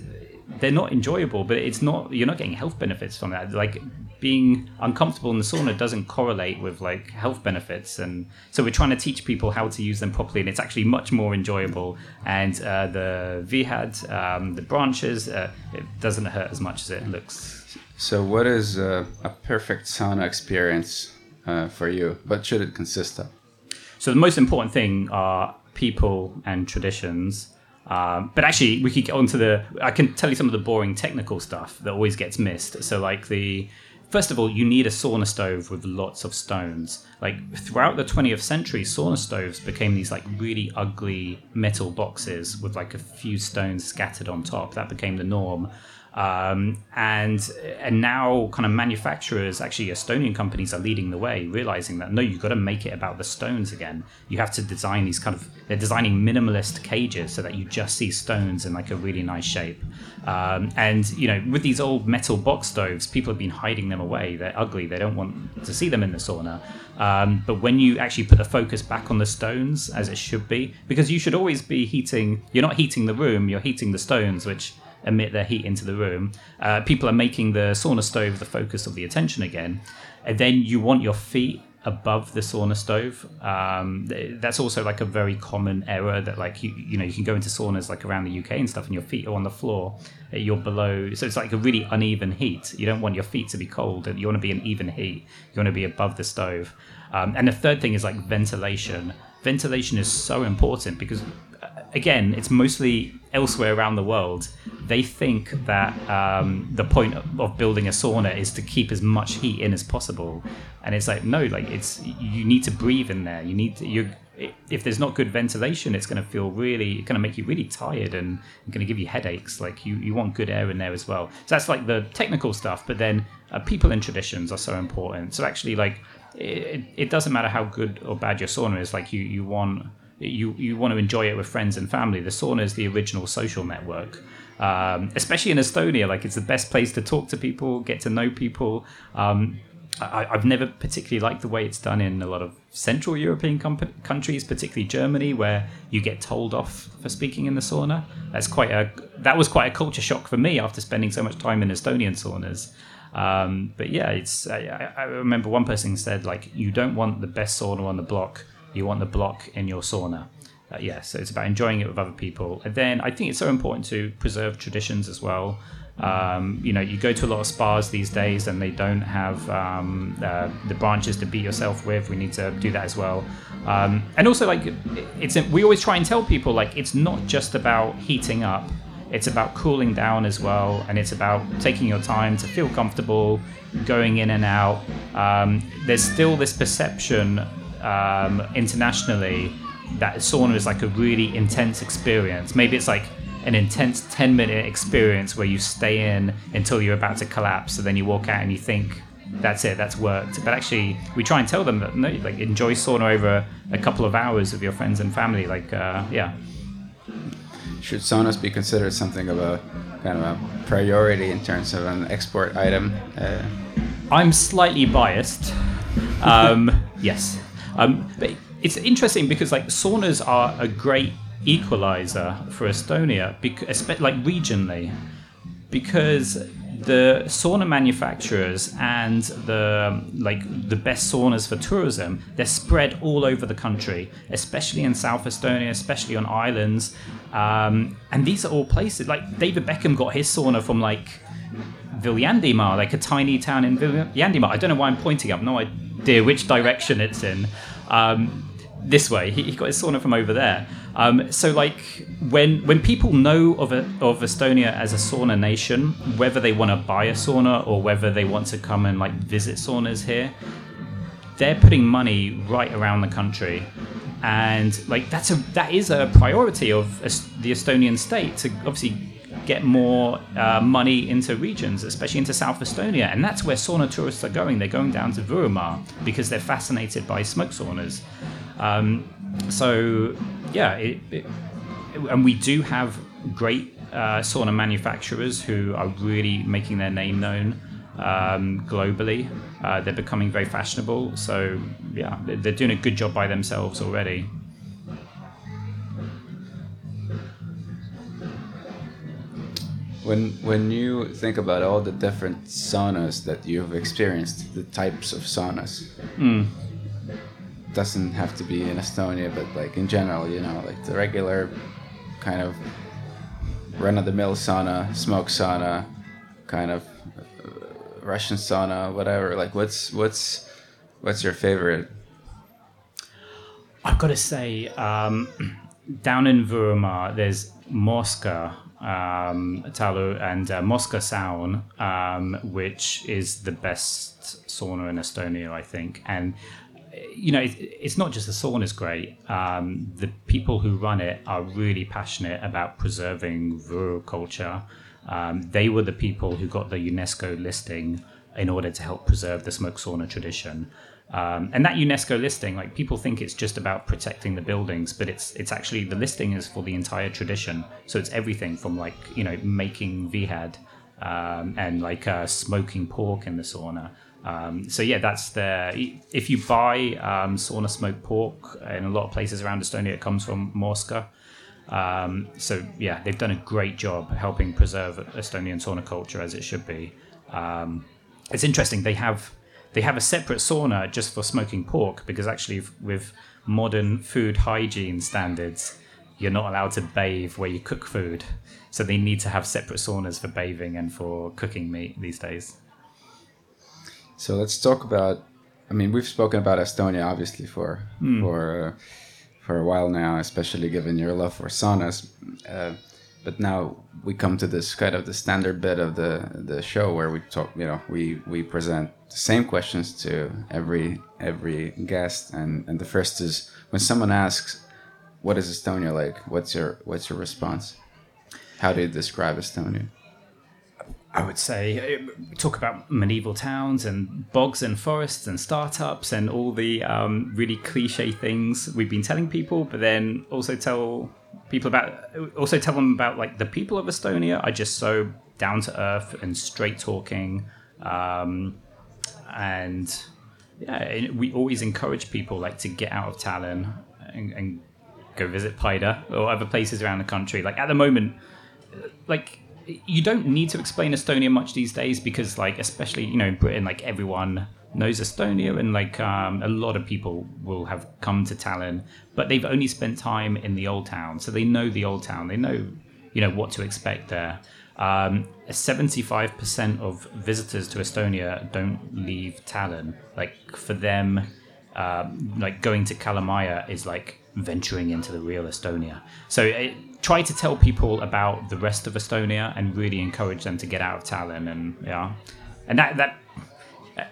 A: they're not enjoyable but it's not you're not getting health benefits from that. Like being uncomfortable in the sauna doesn't correlate with like health benefits. And so we're trying to teach people how to use them properly and it's actually much more enjoyable. And uh, the vihad um, the branches uh, it doesn't hurt as much as it looks
B: so what is uh, a perfect sauna experience uh, for you what should it consist of
A: so the most important thing are people and traditions um, but actually, we could get onto the. I can tell you some of the boring technical stuff that always gets missed. So, like the First of all, you need a sauna stove with lots of stones. Like throughout the 20th century, sauna stoves became these like really ugly metal boxes with like a few stones scattered on top. That became the norm. Um, and and now kind of manufacturers, actually Estonian companies are leading the way, realizing that no, you've got to make it about the stones again. You have to design these kind of they're designing minimalist cages so that you just see stones in like a really nice shape. Um, and you know, with these old metal box stoves, people have been hiding them away. They're ugly. They don't want to see them in the sauna. Um, but when you actually put the focus back on the stones, as it should be, because you should always be heating. You're not heating the room. You're heating the stones, which emit their heat into the room. Uh, people are making the sauna stove the focus of the attention again. And then you want your feet above the sauna stove. Um, that's also like a very common error that like you you know you can go into saunas like around the UK and stuff, and your feet are on the floor. Uh, you're below, so it's like a really uneven heat. You don't want your feet to be cold. You want to be an even heat. You want to be above the stove. Um, and the third thing is like ventilation. Ventilation is so important because again, it's mostly elsewhere around the world. They think that um, the point of building a sauna is to keep as much heat in as possible, and it's like no, like it's you need to breathe in there. You need to, you if there's not good ventilation, it's going to feel really, it's going to make you really tired and going to give you headaches. Like you, you want good air in there as well. So that's like the technical stuff. But then uh, people and traditions are so important. So actually, like it, it doesn't matter how good or bad your sauna is. Like you, you want you you want to enjoy it with friends and family. The sauna is the original social network. Um, especially in Estonia, like it's the best place to talk to people, get to know people. Um, I, have never particularly liked the way it's done in a lot of Central European countries, particularly Germany, where you get told off for speaking in the sauna. That's quite a that was quite a culture shock for me after spending so much time in Estonian saunas. Um, but yeah, it's I, I remember one person said like you don't want the best sauna on the block you want the block in your sauna. Uh, yeah, so it's about enjoying it with other people. And then I think it's so important to preserve traditions as well. Um, you know, you go to a lot of spas these days and they don't have um, uh, the branches to beat yourself with. We need to do that as well. Um, and also, like, it's we always try and tell people like it's not just about heating up. It's about cooling down as well, and it's about taking your time to feel comfortable, going in and out. Um, there's still this perception um, internationally that sauna is like a really intense experience. Maybe it's like an intense 10 minute experience where you stay in until you're about to collapse, so then you walk out and you think that's it, that's worked. But actually, we try and tell them that no, like enjoy sauna over a couple of hours with your friends and family. Like, uh, yeah.
B: Should saunas be considered something of a kind of a priority in terms of an export item? Uh...
A: I'm slightly biased. Um, yes. Um, but it's interesting because like saunas are a great equalizer for Estonia, because like regionally, because the sauna manufacturers and the like the best saunas for tourism they're spread all over the country especially in south estonia especially on islands um, and these are all places like david beckham got his sauna from like Viljandimaa, like a tiny town in Viljandimaa. I don't know why I'm pointing. Have no idea which direction it's in. Um, this way, he, he, got his sauna from over there. Um, so, like when when people know of a, of Estonia as a sauna nation, whether they want to buy a sauna or whether they want to come and like visit saunas here, they're putting money right around the country and like that's a that is a priority of the Estonian state to obviously get more uh, money into regions, especially into South Estonia. And that's where sauna tourists are going. They're going down to Võrumaa because they're fascinated by smoke saunas. Um, so, yeah, it, it, and we do have great uh, sauna manufacturers who are really making their name known um, globally. Uh, they're becoming very fashionable. So, yeah, they're doing a good job by themselves already.
B: When when you think about all the different saunas that you've experienced, the types of saunas, mm. doesn't have to be in Estonia, but like in general, you know, like the regular kind of run of the mill sauna, smoke sauna, kind of uh, Russian sauna, whatever. Like, what's what's what's your favorite?
A: I've got to say, um, down in Võrumaa, there's Mooska, um, Talu and uh, Mooska Saun, um, which is the best sauna in Estonia, I think. And you know, it, it's not just the sauna is great. Um, the people who run it are really passionate about preserving Võru culture. Um, they were the people who got the UNESCO listing in order to help preserve the smoke sauna tradition. Um, and that UNESCO listing, like people think it's just about protecting the buildings, but it's it's actually the listing is for the entire tradition. So it's everything from like you know making vihad um, and like uh, smoking pork in the sauna. Um, so yeah, that's the if you buy um, sauna smoked pork in a lot of places around Estonia, it comes from Mooska. Um, so yeah, they've done a great job helping preserve Estonian sauna culture as it should be. Um, it's interesting they have they have a separate sauna just for smoking pork because actually with modern food hygiene standards, you're not allowed to bathe where you cook food. So they need to have separate saunas for bathing and for cooking meat these days.
B: So let's talk about. I mean, we've spoken about Estonia obviously for mm. for uh, for a while now, especially given your love for saunas. Uh, but now we come to this kind of the standard bit of the the show where we talk. You know, we we present the same questions to every every guest, and and the first is when someone asks, "What is Estonia like?" What's your what's your response? How do you describe Estonia?
A: I would say uh, talk about medieval towns and bogs and forests and startups and all the um, really cliche things we've been telling people, but then also tell people about also tell them about like the people of Estonia are just so down to earth and straight talking, um, and yeah, we always encourage people like to get out of Tallinn and, and go visit Paide or other places around the country. Like at the moment, like you don't need to explain Estonia much these days because, like, especially you know in Britain, like everyone knows Estonia, and like um, a lot of people will have come to Tallinn, but they've only spent time in the old town, so they know the old town. They know you know what to expect there. Um, 75% of visitors to Estonia don't leave Tallinn. Like for them, um, like going to Kalamaja is like venturing into the real Estonia. So it, try to tell people about the rest of Estonia and really encourage them to get out of Tallinn and yeah, and that that.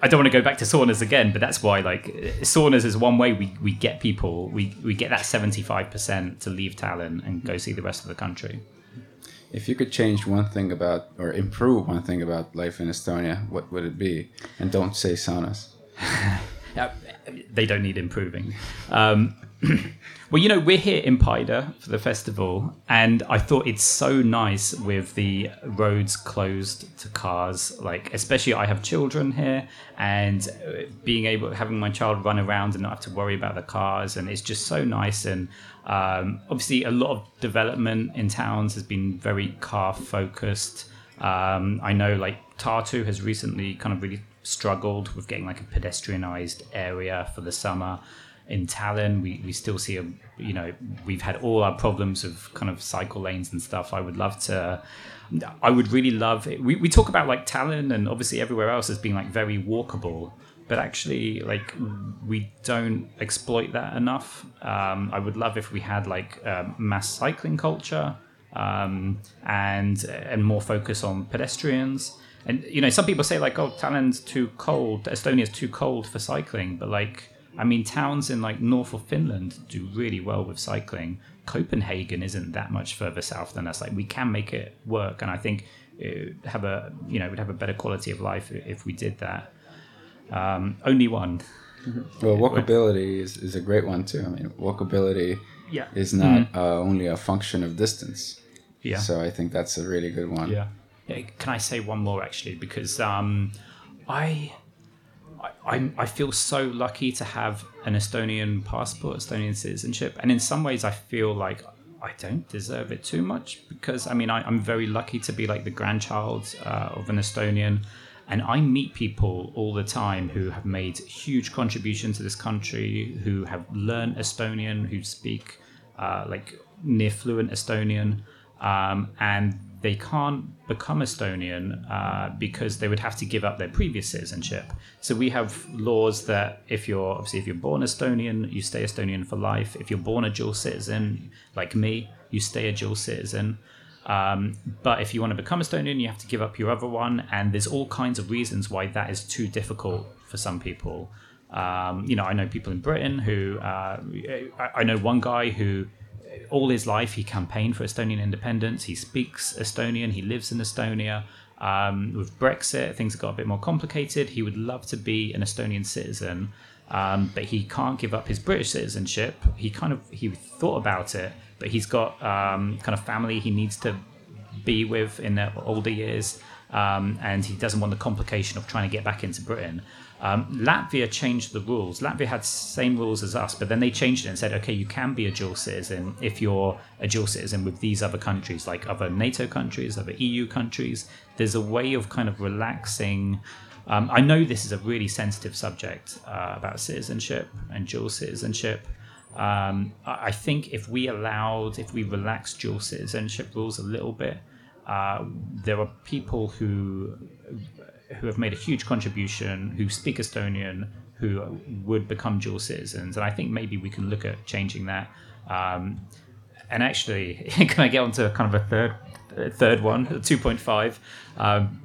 A: I don't want to go back to saunas again, but that's why like saunas is one way we, we get people we, we get that seventy five percent to leave Tallinn and go see the rest of the country.
B: If you could change one thing about or improve one thing about life in Estonia, what would it be? And don't say saunas.
A: they don't need improving. Um, well, you know, we're here in Paide for the festival, and I thought it's so nice with the roads closed to cars. Like, especially I have children here, and uh, being able having my child run around and not have to worry about the cars, and it's just so nice. And um, obviously, a lot of development in towns has been very car focused. Um, I know, like Tartu has recently kind of really struggled with getting like a pedestrianized area for the summer in Tallinn, we, we still see a you know we've had all our problems of kind of cycle lanes and stuff. I would love to. I would really love. It. We we talk about like Tallinn and obviously everywhere else as being like very walkable, but actually like we don't exploit that enough. Um, I would love if we had like um, mass cycling culture um, and and more focus on pedestrians. And you know, some people say like, "Oh, Tallinn's too cold. Estonia's too cold for cycling," but like I mean, towns in like north of Finland do really well with cycling. Copenhagen isn't that much further south than us. Like we can make it work, and I think have a you know would have a better quality of life if we did that. Um, only one.
B: Well, walkability is, is a great one too. I mean, walkability
A: yeah.
B: is not mm-hmm. uh, only a function of distance.
A: Yeah.
B: So I think that's a really good one.
A: Yeah. yeah. Can I say one more actually? Because um, I I, I feel so lucky to have an Estonian passport, Estonian citizenship, and in some ways, I feel like I don't deserve it too much because I mean I, am very lucky to be like the grandchild uh, of an Estonian, and I meet people all the time who have made huge contributions to this country, who have learned Estonian, who speak uh, like near fluent Estonian, um, and they can't become Estonian uh, because they would have to give up their previous citizenship. So we have laws that if you're obviously if you're born Estonian, you stay Estonian for life. If you're born a dual citizen, like me, you stay a dual citizen. Um, but if you want to become Estonian, you have to give up your other one, and there's all kinds of reasons why that is too difficult for some people. Um, you know, I know people in Britain who uh, I know one guy who all his life he campaigned for Estonian independence. He speaks Estonian. He lives in Estonia. Um, with Brexit, things got a bit more complicated. He would love to be an Estonian citizen, um, but he can't give up his British citizenship. He kind of he thought about it, but he's got um, kind of family he needs to be with in their older years. um, and he doesn't want the complication of trying to get back into Britain. Um, Latvia changed the rules. Latvia had same rules as us, but then they changed it and said, okay, you can be a dual citizen if you're a dual citizen with these other countries, like other NATO countries, other EU countries. There's a way of kind of relaxing. Um, I know this is a really sensitive subject uh, about citizenship and dual citizenship. Um, I think if we allowed, if we relaxed dual citizenship rules a little bit, uh, there are people who who have made a huge contribution, who speak Estonian, who would become dual citizens, and I think maybe we can look at changing that. Um, and actually, can I get onto kind of a third third one, two point five? Um,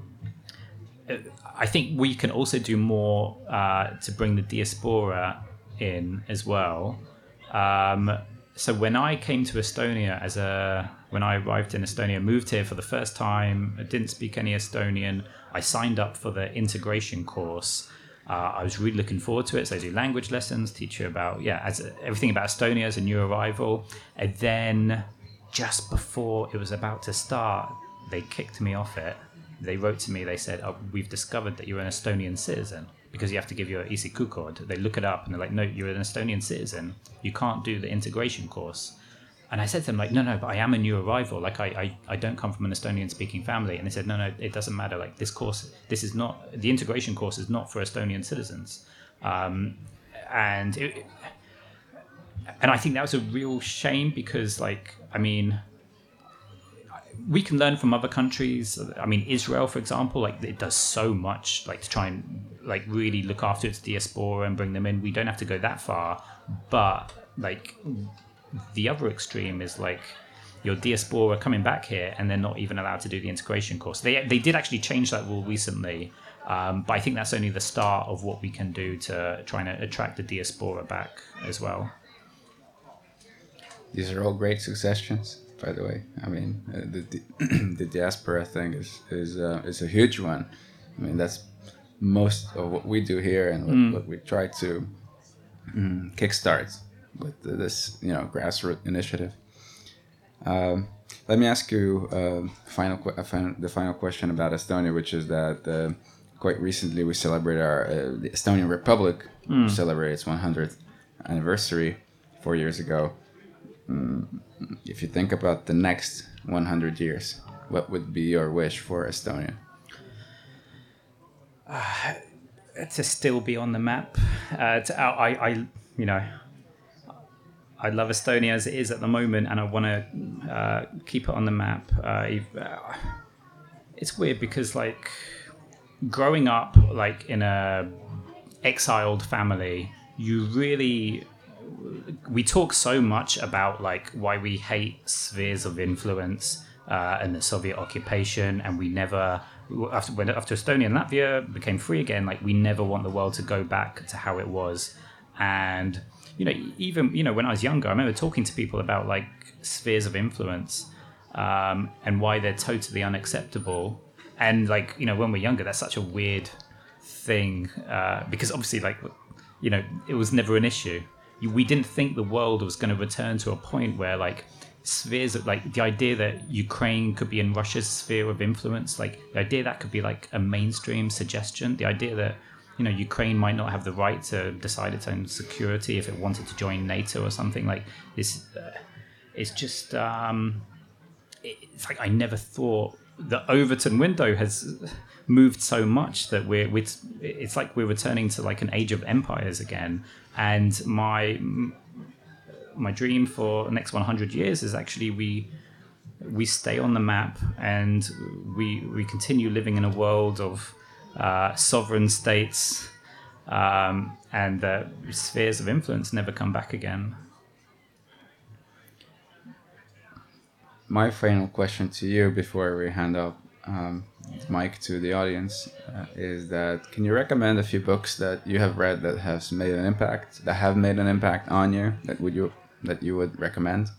A: I think we can also do more uh, to bring the diaspora in as well. Um, so when I came to Estonia as a when I arrived in Estonia, moved here for the first time, I didn't speak any Estonian. I signed up for the integration course. Uh, I was really looking forward to it. So I do language lessons, teach you about yeah, as everything about Estonia as a new arrival. And then just before it was about to start, they kicked me off it. They wrote to me. They said, oh, "We've discovered that you're an Estonian citizen." because you have to give your ECQ code. They look it up and they're like, no, you're an Estonian citizen. You can't do the integration course. And I said to them, like, no, no, but I am a new arrival. Like, I, I, I don't come from an Estonian speaking family. And they said, no, no, it doesn't matter. Like, this course, this is not, the integration course is not for Estonian citizens. Um, and it, and I think that was a real shame because, like, I mean, we can learn from other countries. I mean, Israel, for example, like it does so much, like to try and like really look after its diaspora and bring them in. We don't have to go that far, but like the other extreme is like your diaspora coming back here and they're not even allowed to do the integration course. They they did actually change that rule recently, um, but I think that's only the start of what we can do to try and attract the diaspora back as well.
B: These are all great suggestions by the way. I mean, uh, the the diaspora thing is is uh, is a huge one. I mean, that's most of what we do here and what, mm. what we try to mm, kickstart with this you know grassroots initiative. Um, let me ask you uh, final, final, the final question about Estonia, which is that uh, quite recently we celebrated our uh, the Estonian Republic mm. celebrated its 100th anniversary four years ago. If you think about the next 100 years, what would be your wish for Estonia?
A: Uh, to still be on the map. Uh, to, I, I, you know, I love Estonia as it is at the moment, and I want to uh, keep it on the map. Uh, uh, it's weird because, like, growing up like in a exiled family, you really we talk so much about like why we hate spheres of influence uh, and the Soviet occupation, and we never after when after Estonia and Latvia became free again, like we never want the world to go back to how it was. And you know, even you know, when I was younger, I remember talking to people about like spheres of influence um, and why they're totally unacceptable. And like you know, when we're younger, that's such a weird thing uh, because obviously, like you know, it was never an issue we didn't think the world was going to return to a point where like spheres of like the idea that Ukraine could be in Russia's sphere of influence, like the idea that could be like a mainstream suggestion, the idea that you know Ukraine might not have the right to decide its own security if it wanted to join NATO or something like this. Uh, it's just um, it's like I never thought the Overton window has moved so much that we're, we're it's like we're returning to like an age of empires again and my my dream for the next 100 years is actually we we stay on the map and we we continue living in a world of uh, sovereign states um, and the spheres of influence never come back again.
B: My final question to you before we hand up um, mic to the audience uh, is that can you recommend a few books that you have read that has made an impact that have made an impact on you that would you that you would recommend?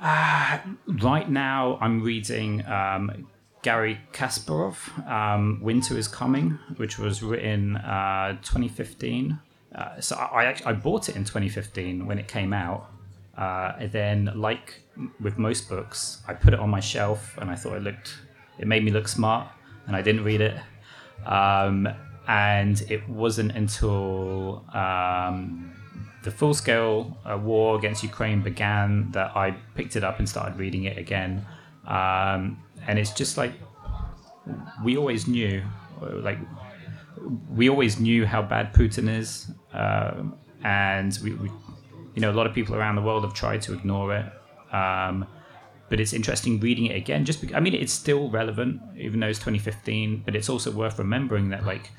A: Uh, right now i'm reading um, Garry Kasparov um, winter is coming which was written uh, 2015 uh, so I, I, actually i bought it in 2015 when it came out. Uh, and then like with most books i put it on my shelf and i thought it looked it made me look smart. and I didn't read it. Um, and it wasn't until um, the full scale uh, war against Ukraine began that I picked it up and started reading it again. Um, and it's just like we always knew, like we always knew how bad Putin is, um, and we, we, you know, a lot of people around the world have tried to ignore it. Um, but it's interesting reading it again. Just because, I mean, it's still relevant, even though it's 2015. But it's also worth remembering that like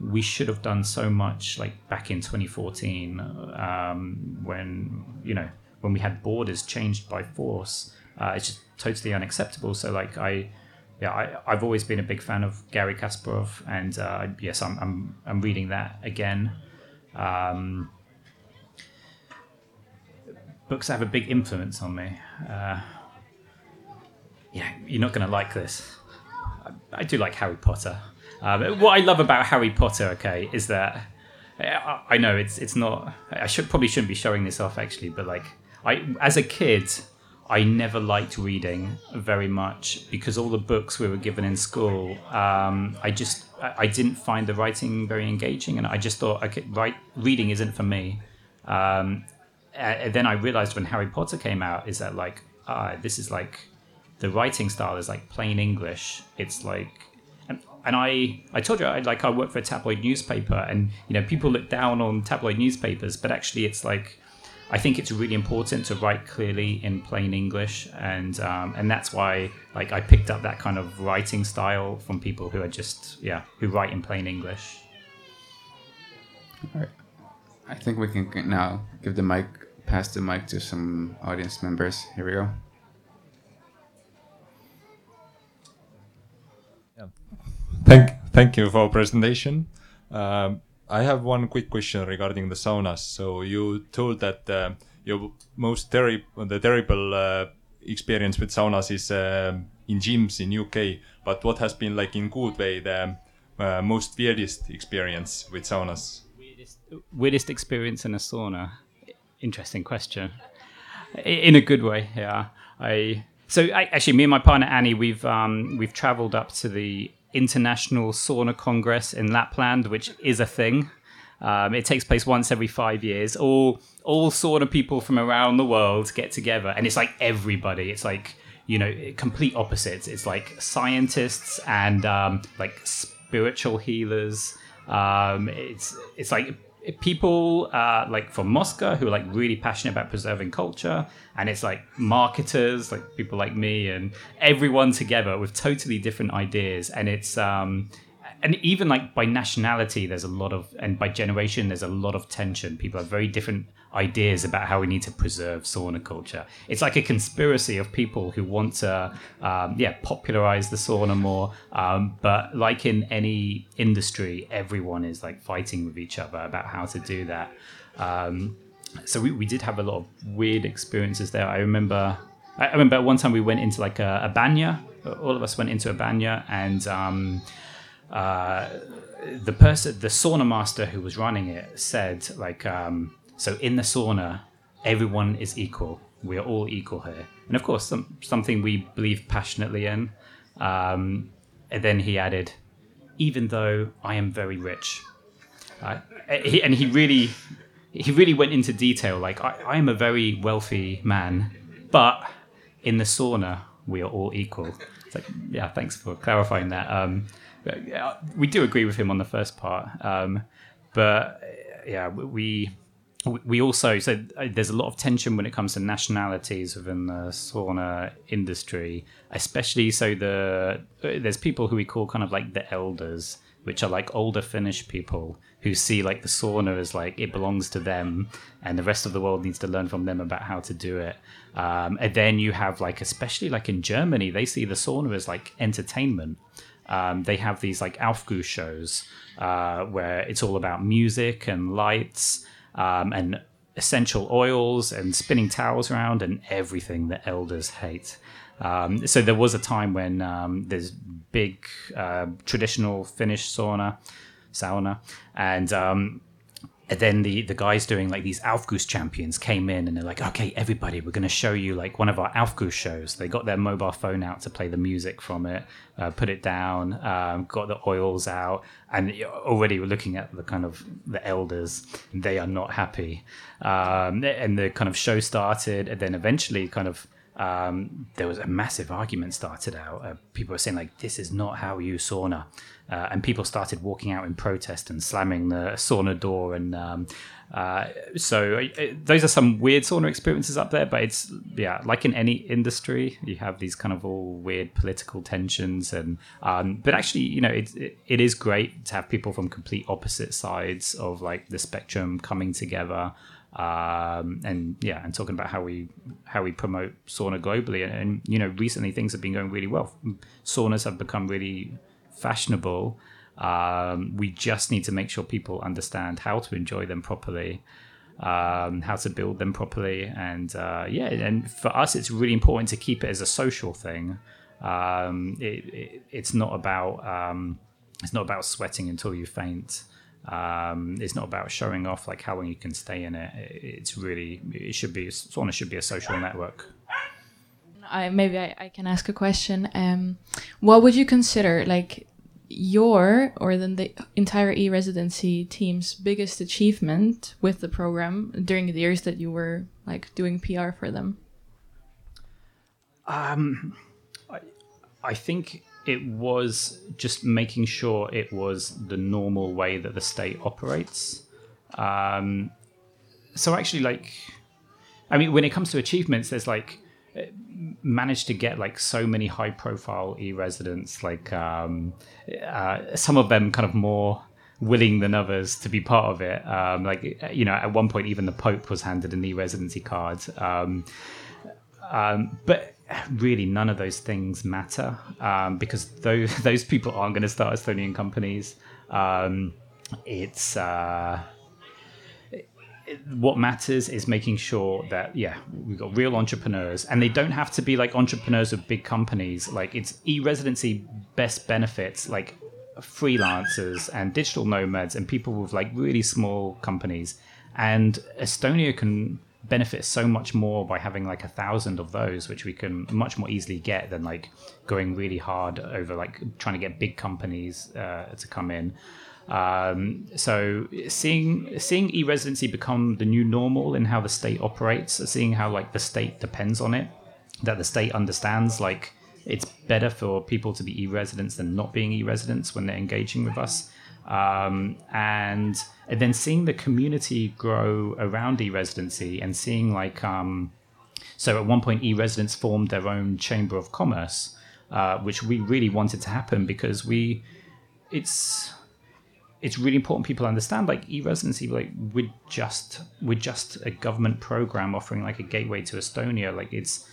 A: we should have done so much like back in 2014 um, when you know when we had borders changed by force. Uh, it's just totally unacceptable. So like I yeah, I, have always been a big fan of Garry Kasparov, and uh, yes, I'm, I'm, I'm reading that again. Um, books have a big influence on me. Uh, yeah, you're not going to like this. I, I, do like Harry Potter. Um, what I love about Harry Potter, okay, is that I, I know it's it's not. I should probably shouldn't be showing this off actually, but like I, as a kid, I never liked reading very much because all the books we were given in school, um, I just I didn't find the writing very engaging, and I just thought, okay, write, reading isn't for me. Um, and then I realized when Harry Potter came out, is that like, ah, this is like, the writing style is like plain English. It's like, and, and I I told you I like I work for a tabloid newspaper, and you know people look down on tabloid newspapers, but actually it's like I think it's really important to write clearly in plain English, and um, and that's why like I picked up that kind of writing style from people who are just yeah who write in plain English.
B: All right, I think we can now give the mic, pass the mic to some audience members. Here we go.
C: Thank thank you for presentation. Um, I have one quick question regarding the saunas. So you told that uh, your most terrible, the terrible uh, experience with saunas is uh, in gyms in UK. But what has been like in good way the most weirdest experience with saunas?
A: Weirdest, weirdest experience in a sauna. Interesting question. In a good way, yeah. I so I, actually, me and my partner Annie, we've um, we've travelled up to the International Sauna Congress in Lapland, which is a thing. Um, it takes place once every five years. All all sauna people from around the world get together, and it's like everybody. It's like you know, complete opposites. It's like scientists and um, like spiritual healers. Um, it's it's like people uh, like from Moscow who are like really passionate about preserving culture, and it's like marketers, like people like me, and everyone together with totally different ideas, and it's um, and even like by nationality, there's a lot of, and by generation, there's a lot of tension. People have very different ideas about how we need to preserve sauna culture. It's like a conspiracy of people who want to, um, yeah, popularize the sauna more. Um, but like in any industry, everyone is like fighting with each other about how to do that. Um, so we, we did have a lot of weird experiences there. I remember, I remember one time we went into like a, a banya. All of us went into a banya and um, uh, the person, the sauna master who was running it, said like, um, so in the sauna, everyone is equal. We are all equal here, and of course, some, something we believe passionately in. Um, and then he added, even though I am very rich, uh, he, and he really, he really went into detail. Like I, I am a very wealthy man, but in the sauna, we are all equal. Like, yeah, thanks for clarifying that. Um, we do agree with him on the first part, um, but yeah, we we also so uh, there's a lot of tension when it comes to nationalities within the sauna industry, especially so the there's people who we call kind of like the elders, which are like older Finnish people who see like the sauna as like it belongs to them, and the rest of the world needs to learn from them about how to do it. Um, and then you have like especially like in Germany, they see the sauna as like entertainment um, they have these like Aufguss shows uh, where it's all about music and lights um, and essential oils and spinning towels around and everything that elders hate. Um, so there was a time when um, there's big uh, traditional Finnish sauna, sauna, and um, and then the the guys doing like these Aufguss champions came in and they're like, okay, everybody, we're going to show you like one of our Aufguss shows. They got their mobile phone out to play the music from it, uh, put it down, um, got the oils out, and already we're looking at the kind of the elders. They are not happy, um, and the kind of show started, and then eventually kind of. Um, there was a massive argument started out. Uh, people were saying like, "This is not how you sauna," uh, and people started walking out in protest and slamming the sauna door. And um, uh, so uh, those are some weird sauna experiences up there. But it's yeah, like in any industry, you have these kind of all weird political tensions. And um, but actually, you know, it, it, it is great to have people from complete opposite sides of like the spectrum coming together. Um, and yeah, and talking about how we how we promote sauna globally, and, and you know, recently things have been going really well. Saunas have become really fashionable. Um, we just need to make sure people understand how to enjoy them properly, um, how to build them properly, and uh, yeah, and for us, it's really important to keep it as a social thing. Um, it, it, it's not about um, it's not about sweating until you faint. Um, it's not about showing off like how long you can stay in it. It's really it should be sauna should be a social network.
D: I maybe I, I can ask a question. Um, what would you consider like your or then the entire e-residency team's biggest achievement with the program during the years that you were like doing PR for them?
A: Um, I, I think it was just making sure it was the normal way that the state operates. Um, so actually, like, I mean, when it comes to achievements, there's like managed to get like so many high profile e-residents like um, uh, some of them kind of more willing than others to be part of it um, like you know at one point even the pope was handed an e-residency card um, um but really none of those things matter um, because those those people aren't going to start estonian companies. Um, it's uh, what matters is making sure that yeah we've got real entrepreneurs and they don't have to be like entrepreneurs of big companies. Like it's e-residency best benefits like freelancers and digital nomads and people with like really small companies. And estonia can benefit so much more by having like a thousand of those which we can much more easily get than like going really hard over like trying to get big companies uh, to come in um, so seeing seeing e-residency become the new normal in how the state operates, seeing how like the state depends on it, that the state understands like it's better for people to be e-residents than not being e-residents when they're engaging with us. Um, and, then seeing the community grow around e-residency and seeing like um, so at one point e-residents formed their own chamber of commerce, uh, which we really wanted to happen because we it's it's really important people understand like e-residency like we're just we're just a government program offering like a gateway to estonia. Like it's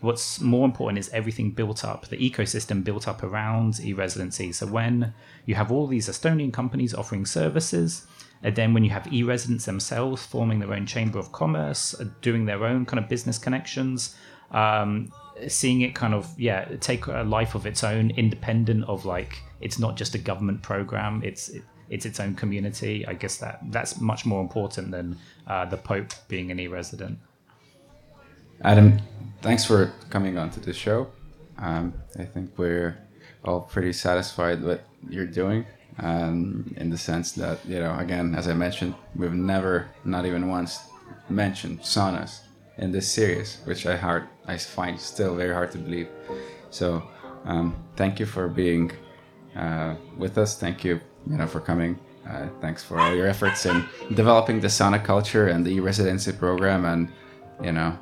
A: what's more important is everything built up the ecosystem built up around e-residency so when you have all these estonian companies offering services and then when you have e-residents themselves forming their own chamber of commerce doing their own kind of business connections um, seeing it kind of yeah take a life of its own independent of like it's not just a government program it's it, it's its own community. I guess that that's much more important than uh, the Pope being an e-resident.
B: Adam, thanks for coming on to the show. Um, I think we're all pretty satisfied with what you're doing, um, in the sense that you know, again, as I mentioned, we've never, not even once, mentioned saunas in this series, which I hard, I find still very hard to believe. So, um, thank you for being uh, with us. Thank you you know, for coming. Uh, thanks for all your efforts in developing the sauna culture and the residency program, and you know,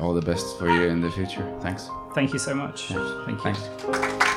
B: all the best for you in the future. Thanks.
A: Thank you so much. Thank you.
B: Thanks.